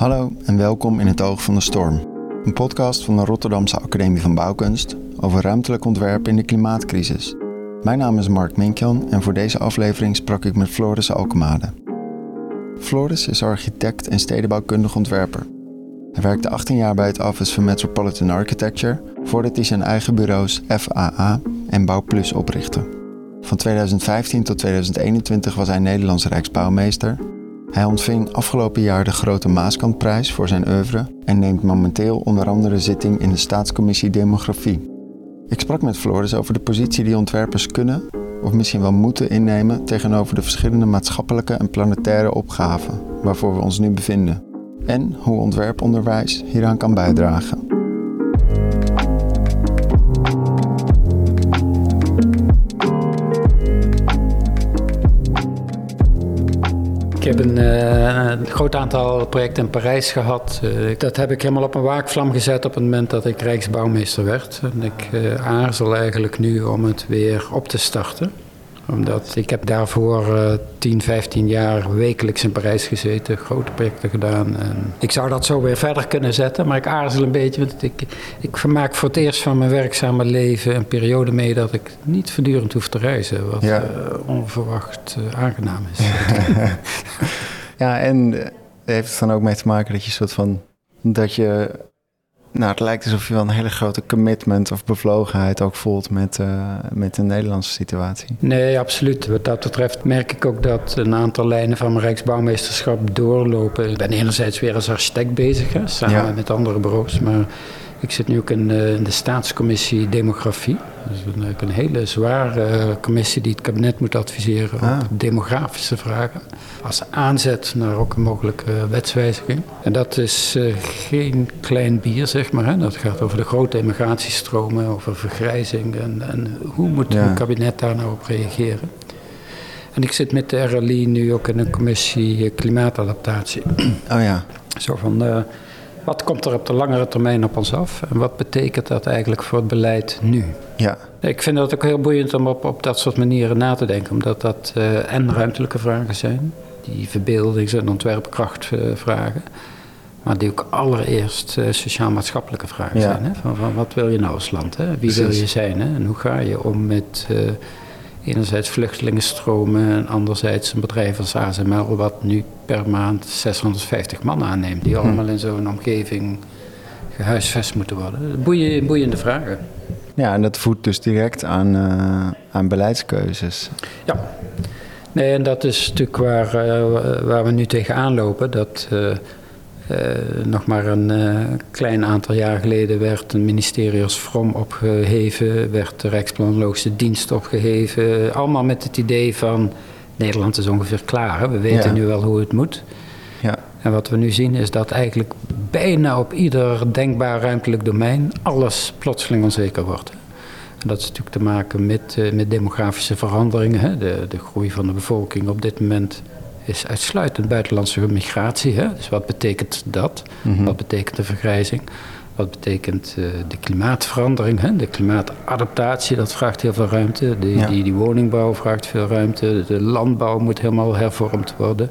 Hallo en welkom in het Oog van de Storm. Een podcast van de Rotterdamse Academie van Bouwkunst over ruimtelijk ontwerp in de klimaatcrisis. Mijn naam is Mark Minkjan en voor deze aflevering sprak ik met Floris Alkemade. Floris is architect en stedenbouwkundig ontwerper. Hij werkte 18 jaar bij het Office for Metropolitan Architecture voordat hij zijn eigen bureaus FAA en Bouwplus oprichtte. Van 2015 tot 2021 was hij Nederlands Rijksbouwmeester hij ontving afgelopen jaar de Grote Maaskantprijs voor zijn oeuvre en neemt momenteel onder andere zitting in de Staatscommissie Demografie. Ik sprak met Floris over de positie die ontwerpers kunnen, of misschien wel moeten innemen tegenover de verschillende maatschappelijke en planetaire opgaven waarvoor we ons nu bevinden, en hoe ontwerponderwijs hieraan kan bijdragen. Heb een, uh, een, groot aantal projecten in Parijs gehad. Uh, dat heb ik helemaal op een waakvlam gezet op het moment dat ik Rijksbouwmeester werd. En ik uh, aarzel eigenlijk nu om het weer op te starten omdat ik heb daarvoor uh, 10, 15 jaar wekelijks in Parijs gezeten, grote projecten gedaan. En ik zou dat zo weer verder kunnen zetten, maar ik aarzel een beetje. Want ik, ik vermaak voor het eerst van mijn werkzame leven een periode mee dat ik niet voortdurend hoef te reizen. Wat ja. uh, onverwacht uh, aangenaam is. ja, en heeft het dan ook mee te maken dat je soort van dat je nou, het lijkt alsof je wel een hele grote commitment of bevlogenheid ook voelt met, uh, met de Nederlandse situatie. Nee, absoluut. Wat dat betreft merk ik ook dat een aantal lijnen van mijn Rijksbouwmeesterschap doorlopen. Ik ben enerzijds weer als architect bezig, hè, samen ja. met andere bureaus. Maar ik zit nu ook in, uh, in de staatscommissie Demografie. Dat is een, een hele zware uh, commissie die het kabinet moet adviseren ah. op demografische vragen. Als aanzet naar ook een mogelijke wetswijziging. En dat is geen klein bier, zeg maar. Hè. Dat gaat over de grote immigratiestromen, over vergrijzing. En, en hoe moet ja. het kabinet daar nou op reageren? En ik zit met de RLI nu ook in een commissie klimaatadaptatie. Oh ja. Zo van wat komt er op de langere termijn op ons af en wat betekent dat eigenlijk voor het beleid nu? Ja. Ik vind dat ook heel boeiend om op, op dat soort manieren na te denken, omdat dat uh, en ruimtelijke vragen zijn, die verbeeldings- en ontwerpkracht uh, vragen, maar die ook allereerst uh, sociaal-maatschappelijke vragen ja. zijn. Hè? Van, van, wat wil je nou als land? Hè? Wie Precies. wil je zijn? Hè? En hoe ga je om met enerzijds vluchtelingenstromen en anderzijds een bedrijf als ASML wat nu per maand 650 man aanneemt die allemaal in zo'n omgeving gehuisvest moeten worden. Boeien, boeiende vragen. Ja, en dat voedt dus direct aan, uh, aan beleidskeuzes. Ja, nee, en dat is natuurlijk waar, uh, waar we nu tegenaan lopen. Dat uh, uh, nog maar een uh, klein aantal jaar geleden werd een ministerie als From opgeheven, werd de Rijksplanologische Dienst opgeheven. Allemaal met het idee van Nederland is ongeveer klaar, hè? we weten ja. nu wel hoe het moet. Ja. En wat we nu zien is dat eigenlijk bijna op ieder denkbaar ruimtelijk domein alles plotseling onzeker wordt. En dat is natuurlijk te maken met, uh, met demografische veranderingen. Hè? De, de groei van de bevolking op dit moment is uitsluitend buitenlandse migratie. Hè? Dus wat betekent dat? Mm -hmm. Wat betekent de vergrijzing? Wat betekent uh, de klimaatverandering? Hè? De klimaatadaptatie, dat vraagt heel veel ruimte. De, ja. die, die woningbouw vraagt veel ruimte. De landbouw moet helemaal hervormd worden.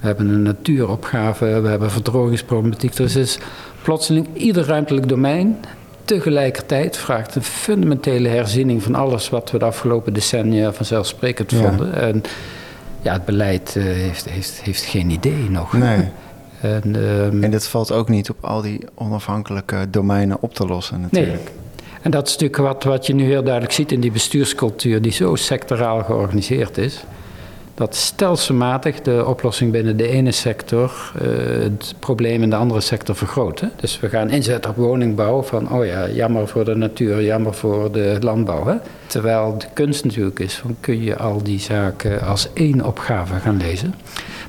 We hebben een natuuropgave, we hebben verdrogingsproblematiek. Dus is plotseling ieder ruimtelijk domein tegelijkertijd vraagt een fundamentele herziening van alles wat we de afgelopen decennia vanzelfsprekend ja. vonden. En, ja, het beleid uh, heeft, heeft, heeft geen idee nog. Nee. En, um, en dat valt ook niet op al die onafhankelijke domeinen op te lossen natuurlijk. Nee. En dat is natuurlijk wat, wat je nu heel duidelijk ziet in die bestuurscultuur die zo sectoraal georganiseerd is dat stelselmatig de oplossing binnen de ene sector uh, het probleem in de andere sector vergroot. Hè? Dus we gaan inzetten op woningbouw van, oh ja, jammer voor de natuur, jammer voor de landbouw. Hè? Terwijl de kunst natuurlijk is, van kun je al die zaken als één opgave gaan lezen.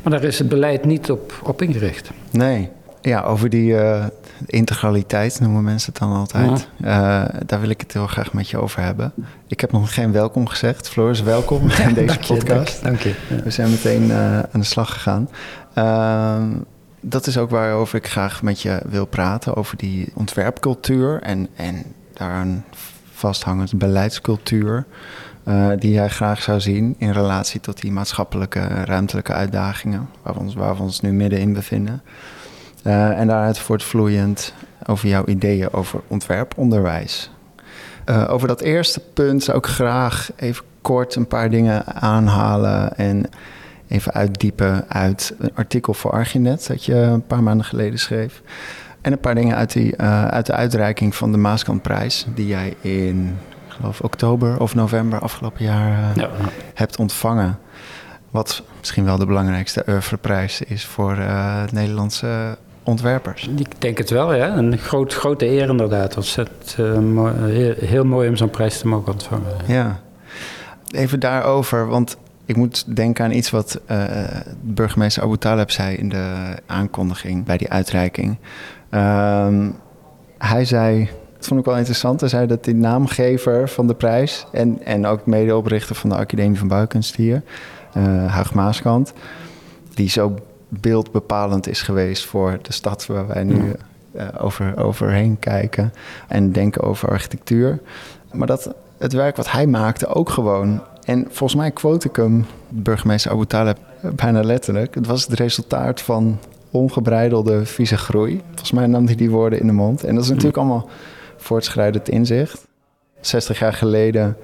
Maar daar is het beleid niet op, op ingericht. Nee, ja, over die uh, integraliteit noemen mensen het dan altijd. Ja. Uh, daar wil ik het heel graag met je over hebben. Ik heb nog geen welkom gezegd. Floris, welkom in deze dank je, podcast. Dank, je. We zijn meteen uh, aan de slag gegaan. Ehm, dat is ook waarover ik graag met je wil praten. Over die ontwerpcultuur en, en daaraan vasthangend beleidscultuur. die jij graag zou zien in relatie tot die maatschappelijke ruimtelijke uitdagingen waar we ons, waar we ons nu middenin bevinden. Uh, en daaruit voortvloeiend over jouw ideeën over ontwerponderwijs. Uh, over dat eerste punt zou ik graag even kort een paar dingen aanhalen en even uitdiepen uit een artikel voor Arginet dat je een paar maanden geleden schreef. En een paar dingen uit, die, uh, uit de uitreiking van de Maaskantprijs, die jij in, ik geloof, oktober of november afgelopen jaar uh, ja. hebt ontvangen. Wat misschien wel de belangrijkste oeuvreprijs is voor uh, Nederlandse ontwerpers. Ik denk het wel, ja. Een groot, grote eer inderdaad. Ontzettend mooi, heel, mooi om zo'n prijs te mogen ontvangen. Ja. Even daarover, want ik moet denken aan iets wat uh, burgemeester Abu Taleb zei in de aankondiging bij die uitreiking. Uh, hij zei, dat vond ik wel interessant, hij zei dat die naamgever van de prijs en, en ook medeoprichter van de Academie van Bouwkunst hier, Huig Maaskant, die zo beeldbepalend is geweest voor de stad waar wij nu uh, over, overheen kijken en denken over architectuur. Maar dat het werk wat hij maakte ook gewoon. En volgens mij quote ik hem, burgemeester Abu Taleb, bijna letterlijk. Het was het resultaat van ongebreidelde vieze groei. Volgens mij nam hij die woorden in de mond. En dat is natuurlijk allemaal voortschrijdend inzicht. 60 jaar geleden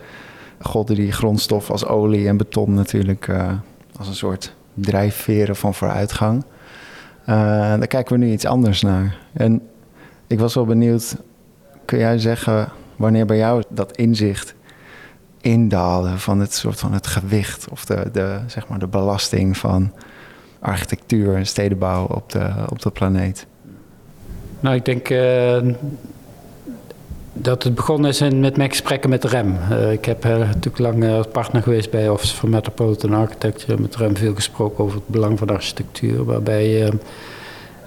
golden die grondstof als olie en beton natuurlijk uh, als een soort drijfveren van vooruitgang. Uh, daar kijken we nu iets anders naar. En ik was wel benieuwd, kun jij zeggen wanneer bij jou dat inzicht indalen van het soort van het gewicht of de, de, zeg maar de belasting van architectuur en stedenbouw op de, op de planeet? Nou, ik denk uh, dat het begonnen is met mijn gesprekken met REM. Uh, ik heb uh, natuurlijk lang als partner geweest bij Office for Metropolitan Architecture. Met REM veel gesproken over het belang van architectuur. Waarbij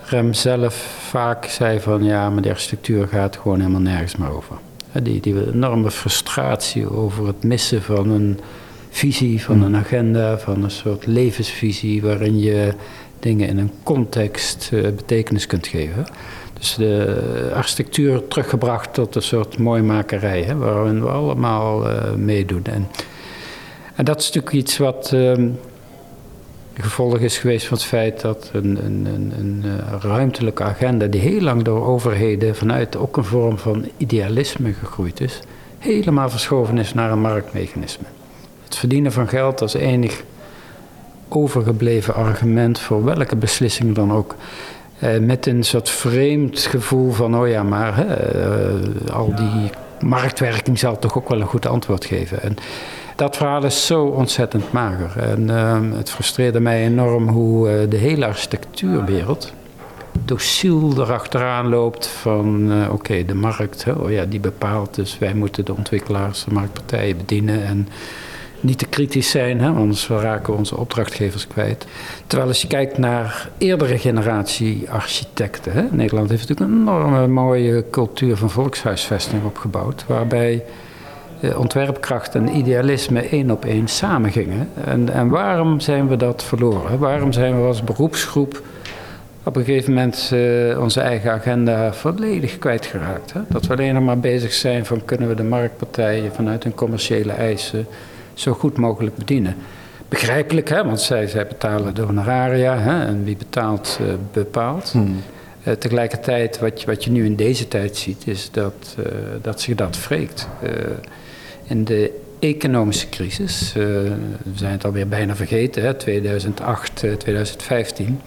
REM zelf vaak zei van ja, maar de architectuur gaat gewoon helemaal nergens meer over. Die, die enorme frustratie over het missen van een visie, van een agenda, van een soort levensvisie waarin je dingen in een context betekenis kunt geven. De architectuur teruggebracht tot een soort mooimakerij, hè, waarin we allemaal uh, meedoen. En, dat is natuurlijk iets wat uh, gevolg is geweest van het feit dat een, een, een, een eh, ruimtelijke agenda, die heel lang door overheden vanuit ook een vorm van idealisme gegroeid is, helemaal verschoven is naar een marktmechanisme. Het verdienen van geld als enig overgebleven argument voor welke beslissing dan ook. Eh, met een soort vreemd gevoel van, oh ja, maar hè, uh, al die marktwerking zal toch ook wel een goed antwoord geven. En dat verhaal is zo ontzettend mager. En uh, het frustreerde mij enorm hoe uh, de hele architectuurwereld dociel erachteraan loopt van uh, oké, okay, de markt, oh ja, die bepaalt, dus wij moeten de ontwikkelaars, de marktpartijen bedienen en niet te kritisch zijn, hè, anders raken we onze opdrachtgevers kwijt. Terwijl als je kijkt naar eerdere generatie architecten, hè, Nederland heeft natuurlijk een enorme mooie cultuur van volkshuisvesting opgebouwd, waarbij ontwerpkracht en idealisme één op één samengingen. En, en waarom zijn we dat verloren? Waarom zijn we als beroepsgroep op een gegeven moment uh, onze eigen agenda volledig kwijtgeraakt? Hè? Dat we alleen nog maar bezig zijn van kunnen we de marktpartijen vanuit hun commerciële eisen zo goed mogelijk bedienen. Begrijpelijk, hè? want zij, zij betalen de honoraria hè? en wie betaalt, uh, bepaalt. Hmm. Uh, tegelijkertijd, wat je, wat je nu in deze tijd ziet, is dat, dat zich dat wreekt. In de economische crisis, we zijn het alweer bijna vergeten, hè, 2008, 2015,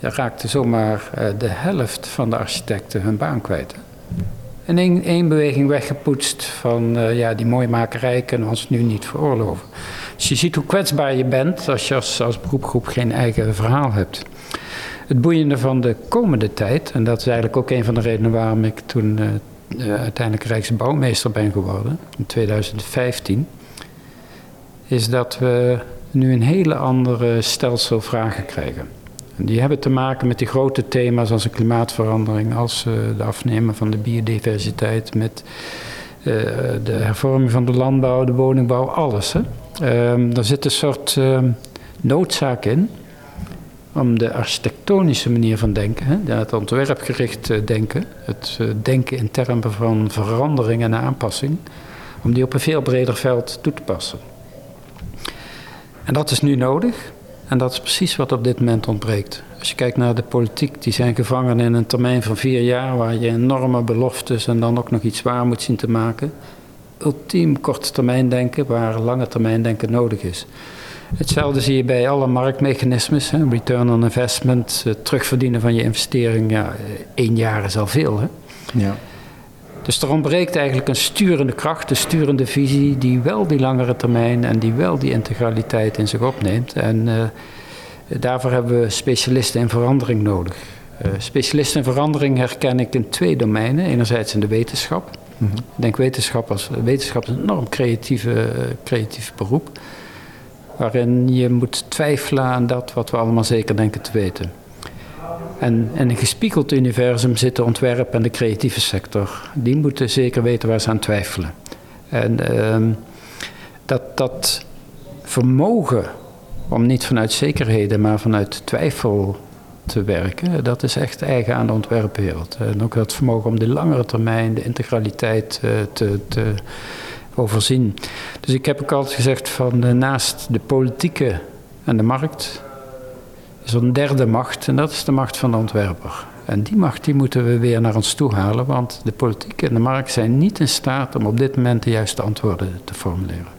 raakte zomaar de helft van de architecten hun baan kwijt. In één, beweging weggepoetst van uh, ja, die mooimakerij kunnen we ons nu niet veroorloven. Dus je ziet hoe kwetsbaar je bent als je als, als beroepgroep geen eigen verhaal hebt. Het boeiende van de komende tijd, en dat is eigenlijk ook een van de redenen waarom ik toen uh, uiteindelijk Rijksbouwmeester ben geworden in 2015, is dat we nu een hele andere stelsel vragen krijgen. Die hebben te maken met die grote thema's als de klimaatverandering, als uh, de afnemen van de biodiversiteit, met uh, de hervorming van de landbouw, de woningbouw, alles. Hè. Um, daar zit een soort uh, noodzaak in om de architectonische manier van denken, hè, het ontwerpgericht eh, denken, het eh, denken in termen van verandering en aanpassing, om die op een veel breder veld toe te passen. En dat is nu nodig. En dat is precies wat op dit moment ontbreekt. Als je kijkt naar de politiek, die zijn gevangen in een termijn van vier jaar, waar je enorme beloftes en dan ook nog iets waar moet zien te maken. Ultiem korte termijn denken, waar lange termijn denken nodig is. Hetzelfde zie je bij alle marktmechanismes. Hè. Return on investment, terugverdienen van je investering. Ja, één jaar is al veel. Hè? Ja. Dus er ontbreekt eigenlijk een sturende kracht, een sturende visie die wel die langere termijn en die wel die integraliteit in zich opneemt. En uh, daarvoor hebben we specialisten in verandering nodig. Uh, specialisten in verandering herken ik in twee domeinen. Enerzijds in de wetenschap. Mm -hmm. Ik denk wetenschap als wetenschap is een enorm creatieve, creatief beroep. Waarin je moet twijfelen aan dat wat we allemaal zeker denken te weten. En in een gespiegeld universum zit de ontwerp en de creatieve sector. Die moeten zeker weten waar ze aan twijfelen. En uh, dat, dat vermogen om niet vanuit zekerheden, maar vanuit twijfel te werken, dat is echt eigen aan de ontwerpwereld. En ook dat vermogen om de langere termijn, de integraliteit uh, te, te overzien. Dus ik heb ook altijd gezegd van uh, naast de politieke en de markt een derde macht en dat is de macht van de ontwerper. En die macht die moeten we weer naar ons toe halen, want de politiek en de markt zijn niet in staat om op dit moment de juiste antwoorden te formuleren.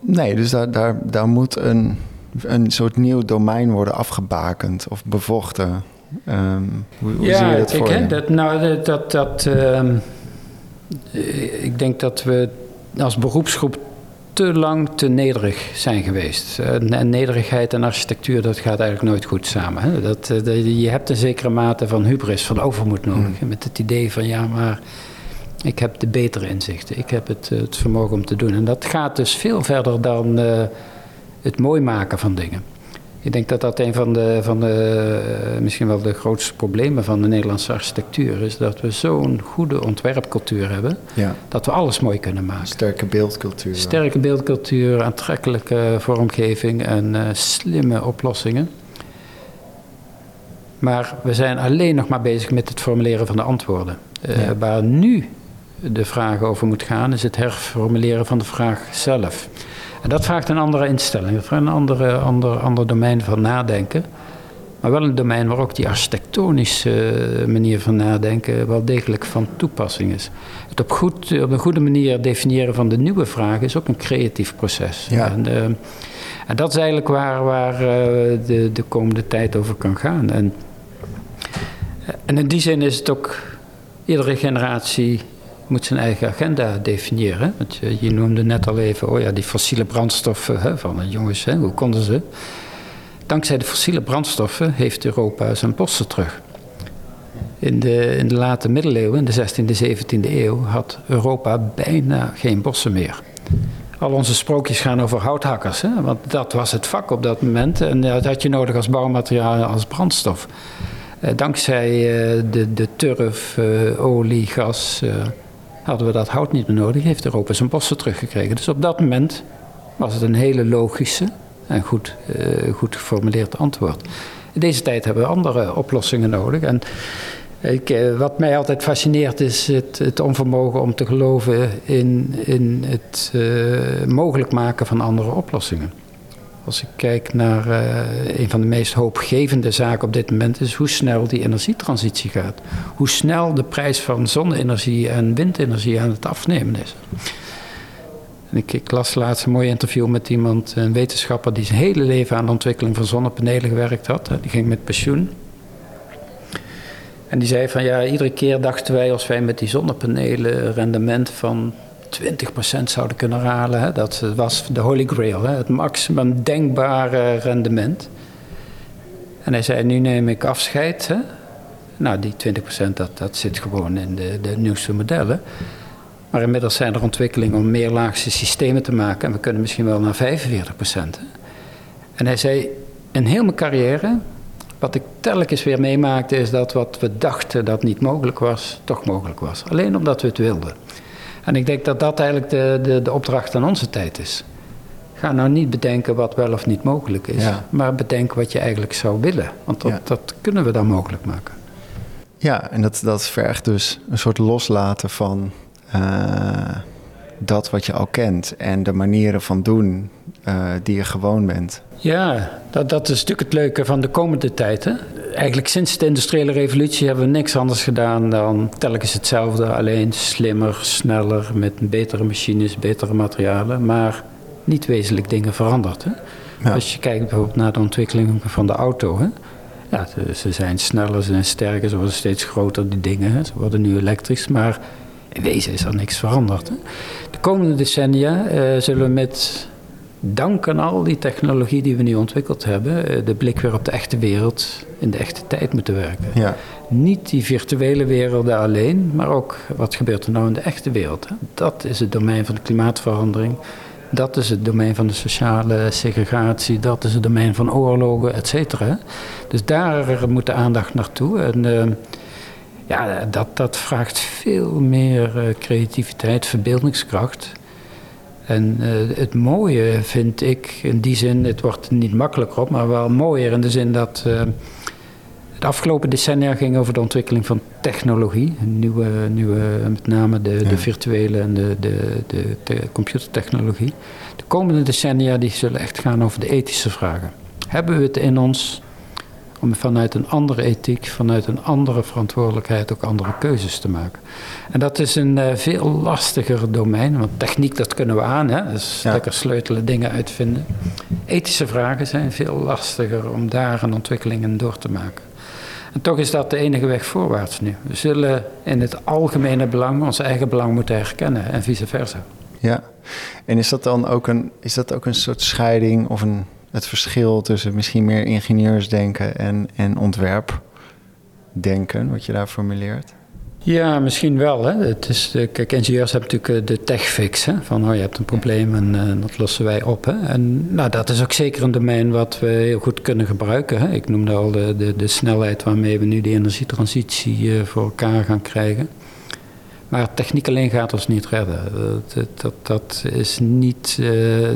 Nee, dus daar, daar, daar moet een, een soort nieuw domein worden afgebakend of bevochten. Um, hoe, hoe ja, zie je dat voor ik, je? Dat, nou, dat, dat, um, ik denk dat we als beroepsgroep te lang te nederig zijn geweest. En nederigheid en architectuur, dat gaat eigenlijk nooit goed samen. Hè? Dat, je hebt een zekere mate van hubris, van overmoed nodig. Mm. Met het idee van, ja, maar ik heb de betere inzichten. Ik heb het, het vermogen om te doen. En dat gaat dus veel verder dan uh, het mooi maken van dingen. Ik denk dat dat een van de, van de misschien wel de grootste problemen van de Nederlandse architectuur is. Dat we zo'n goede ontwerpcultuur hebben. Ja. Dat we alles mooi kunnen maken. Sterke beeldcultuur. Sterke beeldcultuur, aantrekkelijke vormgeving en uh, slimme oplossingen. Maar we zijn alleen nog maar bezig met het formuleren van de antwoorden. Uh, ja. Waar nu de vraag over moet gaan, is het herformuleren van de vraag zelf. En dat vraagt een andere instelling, dat vraagt een andere, ander, ander domein van nadenken. Maar wel een domein waar ook die architectonische manier van nadenken wel degelijk van toepassing is. Het op, goed, op een goede manier definiëren van de nieuwe vraag is ook een creatief proces. Ja. En, uh, en, dat is eigenlijk waar, waar uh, de, de komende tijd over kan gaan. En, en in die zin is het ook iedere generatie moet zijn eigen agenda definiëren. Want je, noemde net al even, oh ja, die fossiele brandstoffen hè, van de jongens, hè, hoe konden ze? Dankzij de fossiele brandstoffen heeft Europa zijn bossen terug. In de, in de late middeleeuwen, in de 16e, 17e eeuw, had Europa bijna geen bossen meer. Al onze sprookjes gaan over houthakkers, hè? want dat was het vak op dat moment. En dat had je nodig als bouwmateriaal, als brandstof. Eh, dankzij eh, de, de turf, eh, olie, gas, hadden we dat hout niet meer nodig, heeft Europa zijn bossen teruggekregen. Dus op dat moment was het een hele logische en goed, uh, goed geformuleerd antwoord. In deze tijd hebben we andere oplossingen nodig. En ik, uh, wat mij altijd fascineert is het, het, onvermogen om te geloven in, in het uh, mogelijk maken van andere oplossingen. Als ik kijk naar uh, een van de meest hoopgevende zaken op dit moment, is hoe snel die energietransitie gaat. Hoe snel de prijs van zonne-energie en windenergie aan het afnemen is. En ik, ik, las laatst een mooi interview met iemand, een wetenschapper, die zijn hele leven aan de ontwikkeling van zonnepanelen gewerkt had. Die ging met pensioen. En die zei van ja, iedere keer dachten wij als wij met die zonnepanelen rendement van 20% zouden kunnen halen. Hè. Dat was de holy grail, hè. het maximum denkbare rendement. En hij zei, nu neem ik afscheid. Hè. Nou, die 20% dat, dat zit gewoon in de, de nieuwste modellen. Maar inmiddels zijn er ontwikkelingen om meerlaagse systemen te maken. En we kunnen misschien wel naar 45%. Hè. En hij zei, in heel mijn carrière, wat ik telkens weer meemaakte, is dat wat we dachten dat niet mogelijk was, toch mogelijk was. Alleen omdat we het wilden. En ik denk dat dat eigenlijk de, de, de opdracht aan onze tijd is. Ga nou niet bedenken wat wel of niet mogelijk is, ja. maar bedenk wat je eigenlijk zou willen. Want dat, ja. dat kunnen we dan mogelijk maken. Ja, en dat, dat vergt dus een soort loslaten van uh, dat wat je al kent en de manieren van doen die je gewoon bent. Ja, dat, dat is natuurlijk het leuke van de komende tijd. Hè? Eigenlijk sinds de industriële revolutie hebben we niks anders gedaan dan telkens hetzelfde. Alleen slimmer, sneller, met betere machines, betere materialen. Maar niet wezenlijk dingen veranderd. Hè? Als je kijkt bijvoorbeeld naar de ontwikkeling van de auto. Hè? Ja, ze zijn sneller, ze zijn sterker, ze worden steeds groter, die dingen. Hè? Ze worden nu elektrisch, maar in wezen is er niks veranderd. Hè? De komende decennia uh, zullen we met dank aan al die technologie die we nu ontwikkeld hebben, eh, de blik weer op de echte wereld in de echte tijd moeten werken. Ja. Niet die virtuele werelden alleen, maar ook wat gebeurt er nou in de echte wereld. Dat is het domein van de klimaatverandering. Dat is het domein van de sociale segregatie, dat is het domein van oorlogen, et cetera. Dus daar moet de aandacht naartoe. En uh, ja, dat, dat vraagt veel meer uh, creativiteit, verbeeldingskracht. En uh, het mooie vind ik in die zin, het wordt niet makkelijker op, maar wel mooier in de zin dat de afgelopen decennia ging over de ontwikkeling van technologie. Nieuwe, nieuwe, met name de, de virtuele en de, de, de, de, computertechnologie. De komende decennia die zullen echt gaan over de ethische vragen. Hebben we het in ons om vanuit een andere ethiek, vanuit een andere verantwoordelijkheid ook andere keuzes te maken. En dat is een uh, veel lastiger domein, want techniek dat kunnen we aan, hè? dus lekker sleutelen, dingen uitvinden. Ethische vragen zijn veel lastiger om daar een ontwikkeling in door te maken. En toch is dat de enige weg voorwaarts nu. We zullen in het algemene belang ons eigen belang moeten herkennen en vice versa. Ja, en is dat dan ook een, is dat ook een soort scheiding of een, het verschil tussen misschien meer ingenieursdenken en, en ontwerpdenken, wat je daar formuleert? Ja, misschien wel. Hè. Het is, kijk, ingenieurs hebben natuurlijk eh, de tech-fix. Van oh, je hebt een probleem en uh, dat lossen wij op. Hè. En nou, dat is ook zeker een domein wat we heel goed kunnen gebruiken. Hè. Ik noemde al de, de, de, snelheid waarmee we nu de energietransitie uh, voor elkaar gaan krijgen. Maar techniek alleen gaat ons niet redden. Dat, dat, dat is niet uh,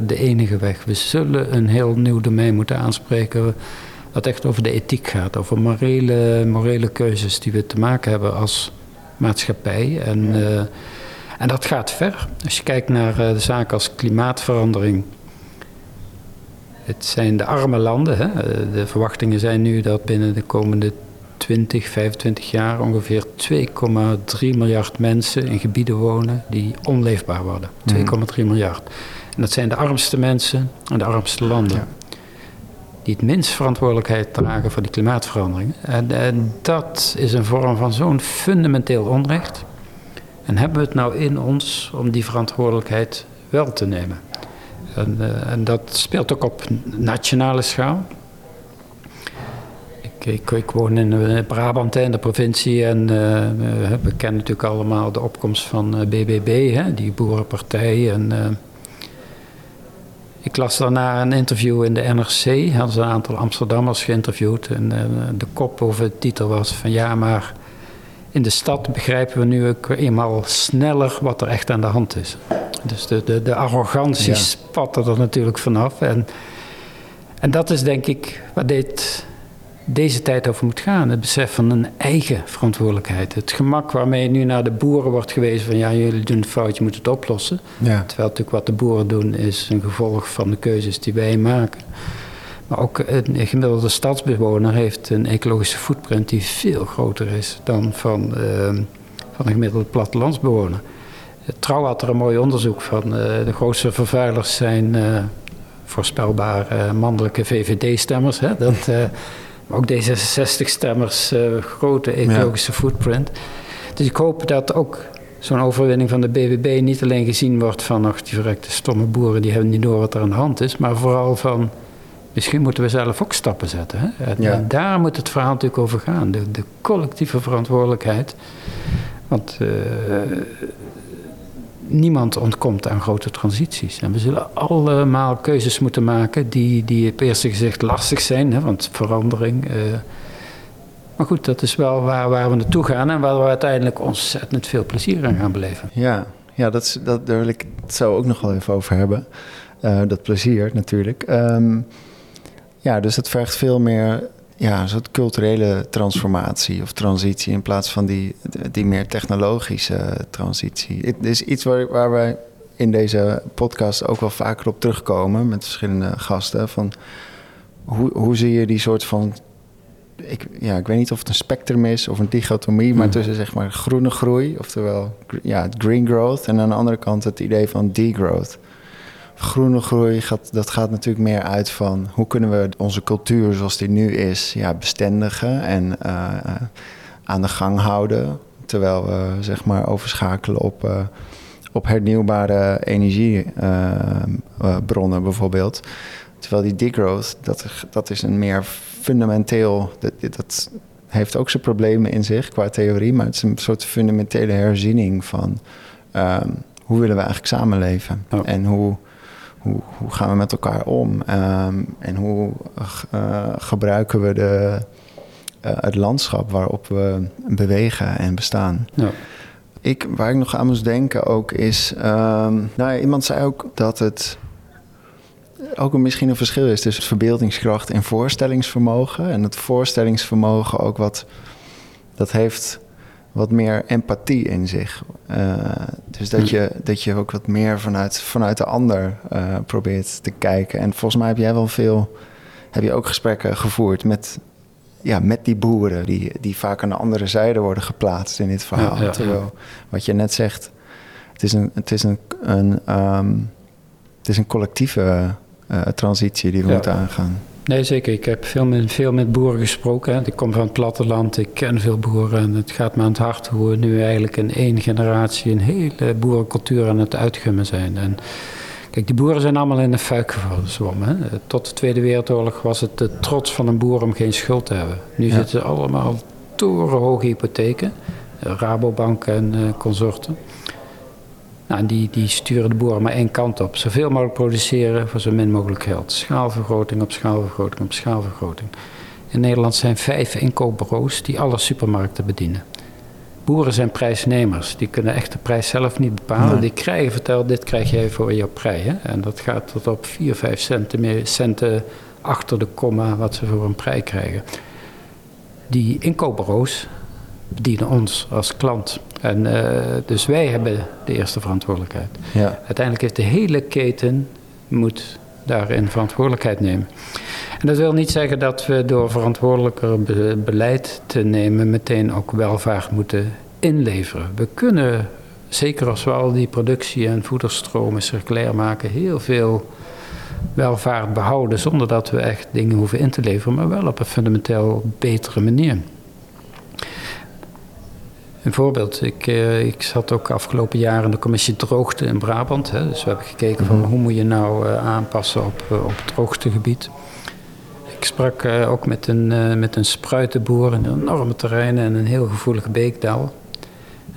de enige weg. We zullen een heel nieuw domein moeten aanspreken. Wat echt over de ethiek gaat. Over morele, morele keuzes die we te maken hebben als maatschappij. En, uh, en dat gaat ver. Als je kijkt naar de zaken als klimaatverandering. Het zijn de arme landen. Hè? Eh, de verwachtingen zijn nu dat binnen de komende 20, 25 jaar ongeveer 2,3 miljard mensen in gebieden wonen die onleefbaar worden. 2,3 mhm. miljard. En dat zijn de armste mensen en de armste landen. Die het minst verantwoordelijkheid dragen voor die klimaatverandering. En, en dat is een vorm van zo'n fundamenteel onrecht. En hebben we het nou in ons om die verantwoordelijkheid wel te nemen? En, uh, en dat speelt ook op nationale schaal. Ik, ik, woon in eh, Brabant, in de provincie. En uh, we kennen natuurlijk allemaal de opkomst van BBB, hè, die boerenpartij. En ik las daarna een interview in de NRC. Hadden ze een aantal Amsterdammers geïnterviewd. En de kop over de titel was van ja, maar in de stad begrijpen we nu ook eenmaal sneller wat er echt aan de hand is. Dus de, de, de arrogantie ja. spatte er natuurlijk vanaf. En, en dat is denk ik wat dit deze tijd over moet gaan. Het besef van een eigen verantwoordelijkheid. Het gemak waarmee nu naar de boeren wordt gewezen van ja, jullie doen het fout, je moet het oplossen. Ja. Terwijl natuurlijk wat de boeren doen is een gevolg van de keuzes die wij maken. Maar ook een gemiddelde stadsbewoner heeft een ecologische footprint die veel groter is dan van, uh, van een gemiddelde plattelandsbewoner. Trouw had er een mooi onderzoek van. Uh, de grootste vervuilers zijn uh, voorspelbare mannelijke VVD-stemmers. Dat, ook D66-stemmers, uh, eh, grote ecologische footprint. Dus ik hoop dat ook zo'n overwinning van de BBB niet alleen gezien wordt van ach, die verrekte stomme boeren, die hebben niet door wat er aan de hand is, maar vooral van misschien moeten we zelf ook stappen zetten. Hè? En, ja. en, daar moet het verhaal natuurlijk over gaan, de, de collectieve verantwoordelijkheid. Want uh, niemand ontkomt aan grote transities. En we zullen allemaal keuzes moeten maken die, die op eerste gezicht lastig zijn, hè, want verandering. Uh, maar goed, dat is wel waar, waar we naartoe gaan en waar we uiteindelijk ontzettend veel plezier aan gaan beleven. Ja, ja dat, dat, daar wil ik het zo ook nog wel even over hebben. Uh, dat plezier natuurlijk. Um, ja, dus het vergt veel meer ja, een soort culturele transformatie of transitie in plaats van die, die meer technologische transitie. Het is iets waar, waar wij in deze podcast ook wel vaker op terugkomen met verschillende gasten. Van hoe, hoe zie je die soort van. Ik, ja, ik weet niet of het een spectrum is of een dichotomie, maar hmm. tussen zeg maar groene groei, oftewel ja, green growth, en aan de andere kant het idee van degrowth. Groene groei, gaat, dat gaat natuurlijk meer uit van hoe kunnen we onze cultuur zoals die nu is ja, bestendigen en uh, aan de gang houden. Terwijl we zeg maar overschakelen op, uh, op hernieuwbare energiebronnen bijvoorbeeld. Terwijl die degrowth, dat, dat is een meer fundamenteel... Dat, dat heeft ook zijn problemen in zich qua theorie... maar het is een soort fundamentele herziening van... Um, hoe willen we eigenlijk samenleven? En hoe, hoe, hoe, gaan we met elkaar om? Um, en hoe uh, gebruiken we de, uh, het landschap waarop we bewegen en bestaan? Ja. Ik, waar ik nog aan moest denken ook is... Um, nou, iemand zei ook dat het ook een, misschien een verschil is tussen verbeeldingskracht en voorstellingsvermogen. En het voorstellingsvermogen ook wat, dat heeft wat meer empathie in zich. Uh, dus dat je, dat je ook wat meer vanuit, vanuit de ander uh, probeert te kijken. En volgens mij heb jij wel veel, heb je ook gesprekken gevoerd met, ja, met die boeren, die, die vaak aan de andere zijde worden geplaatst in dit verhaal. Ja, ja, Terwijl, wat je net zegt, het is een, het is een, een, um, het is een collectieve uh, transitie die we moeten aangaan. Nee, zeker. Ik heb veel met, veel met boeren gesproken. Hè. Ik kom van het platteland, ik ken veel boeren. En het gaat me aan het hart hoe we nu eigenlijk in één generatie een hele boerencultuur aan het uitgummen zijn. En kijk, die boeren zijn allemaal in de fuik gezwommen. Tot de Tweede Wereldoorlog was het de trots van een boer om geen schuld te hebben. Nu zitten ze allemaal torenhoge hypotheken. Rabobank en uh, consorten. Nou, die, die sturen de boeren maar één kant op. Zoveel mogelijk produceren voor zo min mogelijk geld. Schaalvergroting op schaalvergroting op schaalvergroting. In Nederland zijn vijf inkoopbureaus die alle supermarkten bedienen. Boeren zijn prijsnemers. Die kunnen echt de prijs zelf niet bepalen. Die krijgen verteld, dit krijg jij voor jouw prijs. Hè? En dat gaat tot op 4, 5 centen, centen achter de komma wat ze voor een prijs krijgen. Die inkoopbureaus bedienen ons als klant. En, uh, dus wij hebben de eerste verantwoordelijkheid. Ja. Uiteindelijk heeft de hele keten moet daarin verantwoordelijkheid nemen. En dat wil niet zeggen dat we door verantwoordelijker beleid te nemen meteen ook welvaart moeten inleveren. We kunnen, zeker als we al die productie- en voederstromen circulair maken, heel veel welvaart behouden zonder dat we echt dingen hoeven in te leveren, maar wel op een fundamenteel betere manier. Een voorbeeld, ik, uh, ik zat ook afgelopen jaar in de commissie droogte in Brabant. Hè, dus we hebben gekeken van mhm. hoe moet je nou uh, aanpassen op, uh, op het droogtegebied. Ik sprak ook met een, met een spruitenboer in enorme terreinen en een heel gevoelige beekdal.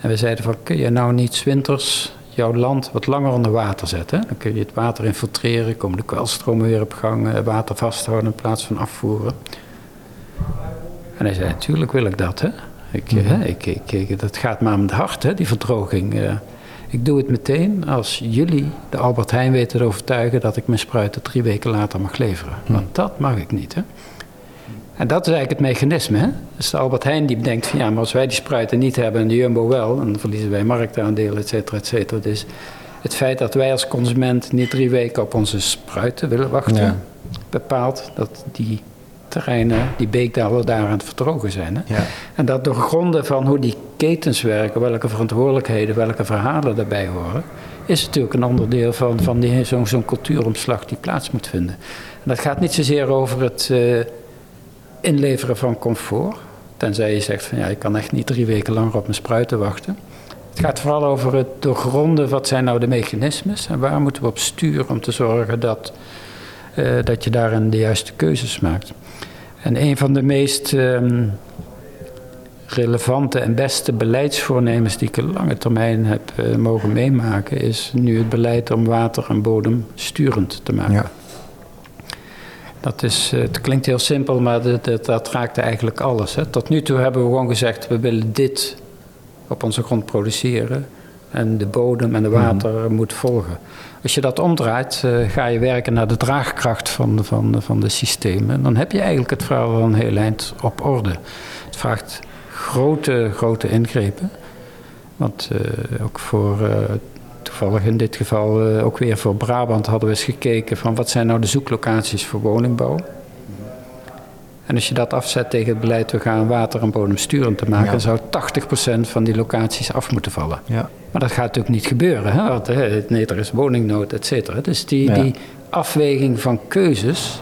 En we zeiden van, kun je nou niet winters jouw land wat langer onder water zetten? Dan kun je het water infiltreren, komen de kwelstromen weer op gang, water vasthouden in plaats van afvoeren. En hij zei, natuurlijk wil ik dat, hè. Ik, mm hè, ik, ik, dat gaat me aan het hart, hè, die verdroging. Uh, ik doe het meteen als jullie de Albert Heijn weten te overtuigen dat ik mijn spruiten drie weken later mag leveren. Mhm. Want dat mag ik niet. Hè? En dat is eigenlijk het mechanisme. Hè? Dus de Albert Heijn die bedenkt van ja, maar als wij die spruiten niet hebben en de Jumbo wel, dan verliezen wij marktaandelen, et cetera, et cetera. Dus het feit dat wij als consument niet drie weken op onze spruiten willen wachten, bepaalt dat die terreinen, die beekdalen daar aan het verdrogen zijn. Hè? Ja. En dat doorgronden van hoe die ketens werken, welke verantwoordelijkheden, welke verhalen daarbij horen, is natuurlijk een onderdeel van, van zo'n zo'n cultuuromslag die plaats moet vinden. En dat gaat niet zozeer over het uh, inleveren van comfort, tenzij je zegt van ja, ik kan echt niet drie weken langer op mijn spruiten wachten. Het gaat vooral over het doorgronden, wat zijn nou de mechanismes en waar moeten we op sturen om te zorgen dat, uh, dat je daarin de juiste keuzes maakt. En een van de meest um, relevante en beste beleidsvoornemens die ik op lange termijn heb uh, mogen meemaken, is nu het beleid om water en bodem sturend te maken. Ja. Dat is, uh, het klinkt heel simpel, maar dat, dat, dat raakte eigenlijk alles. Hè. Tot nu toe hebben we gewoon gezegd, we willen dit op onze grond produceren. En de bodem en de mhm. water mm. moet volgen. Als je dat omdraait, uh, ga je werken naar de draagkracht van, van, van de systemen. Dan heb je eigenlijk het verhaal van een heel eind op orde. Het vraagt grote, grote ingrepen. Want uh, ook voor, uh, toevallig in dit geval eh, ook weer voor Brabant hadden we eens gekeken van wat zijn nou de zoeklocaties voor woningbouw. En als je dat afzet tegen het beleid, we gaan water en bodem sturend te maken, Ja. dan zou 80% van die locaties af moeten vallen. Ja. Maar dat gaat natuurlijk niet gebeuren, hè? want nee, er is woningnood, et cetera. Dus die, Ja. die afweging van keuzes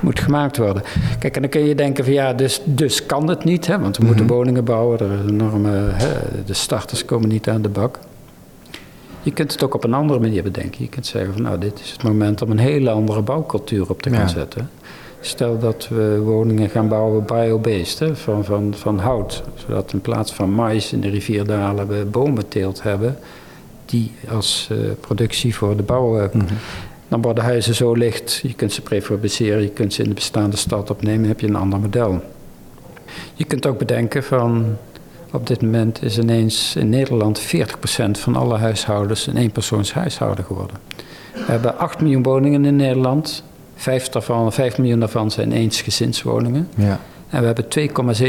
moet gemaakt worden. Kijk, en dan kun je denken van ja, dus, dus kan het niet, hè? want we moeten Mhm. woningen bouwen, er is enorme, hè, de starters komen niet aan de bak. Je kunt het ook op een andere manier bedenken. Je kunt zeggen van nou, dit is het moment om een hele andere bouwcultuur op te gaan Ja. zetten. Stel dat we woningen gaan bouwen bio-based, hè, van, van, van hout. Zodat in plaats van mais in de rivierdalen we bomenteelt hebben. Die als eh, productie voor de bouw. Mhm. Dan worden huizen zo licht. Je kunt ze prefabriceren, je kunt ze in de bestaande stad opnemen. heb je een ander model. Je kunt ook bedenken van... Op dit moment is ineens in Nederland 40% van alle huishoudens een eenpersoonshuishouden geworden. We hebben 8 miljoen woningen in Nederland. 5, daarvan, 5 miljoen daarvan zijn eensgezinswoningen. Ja. En we hebben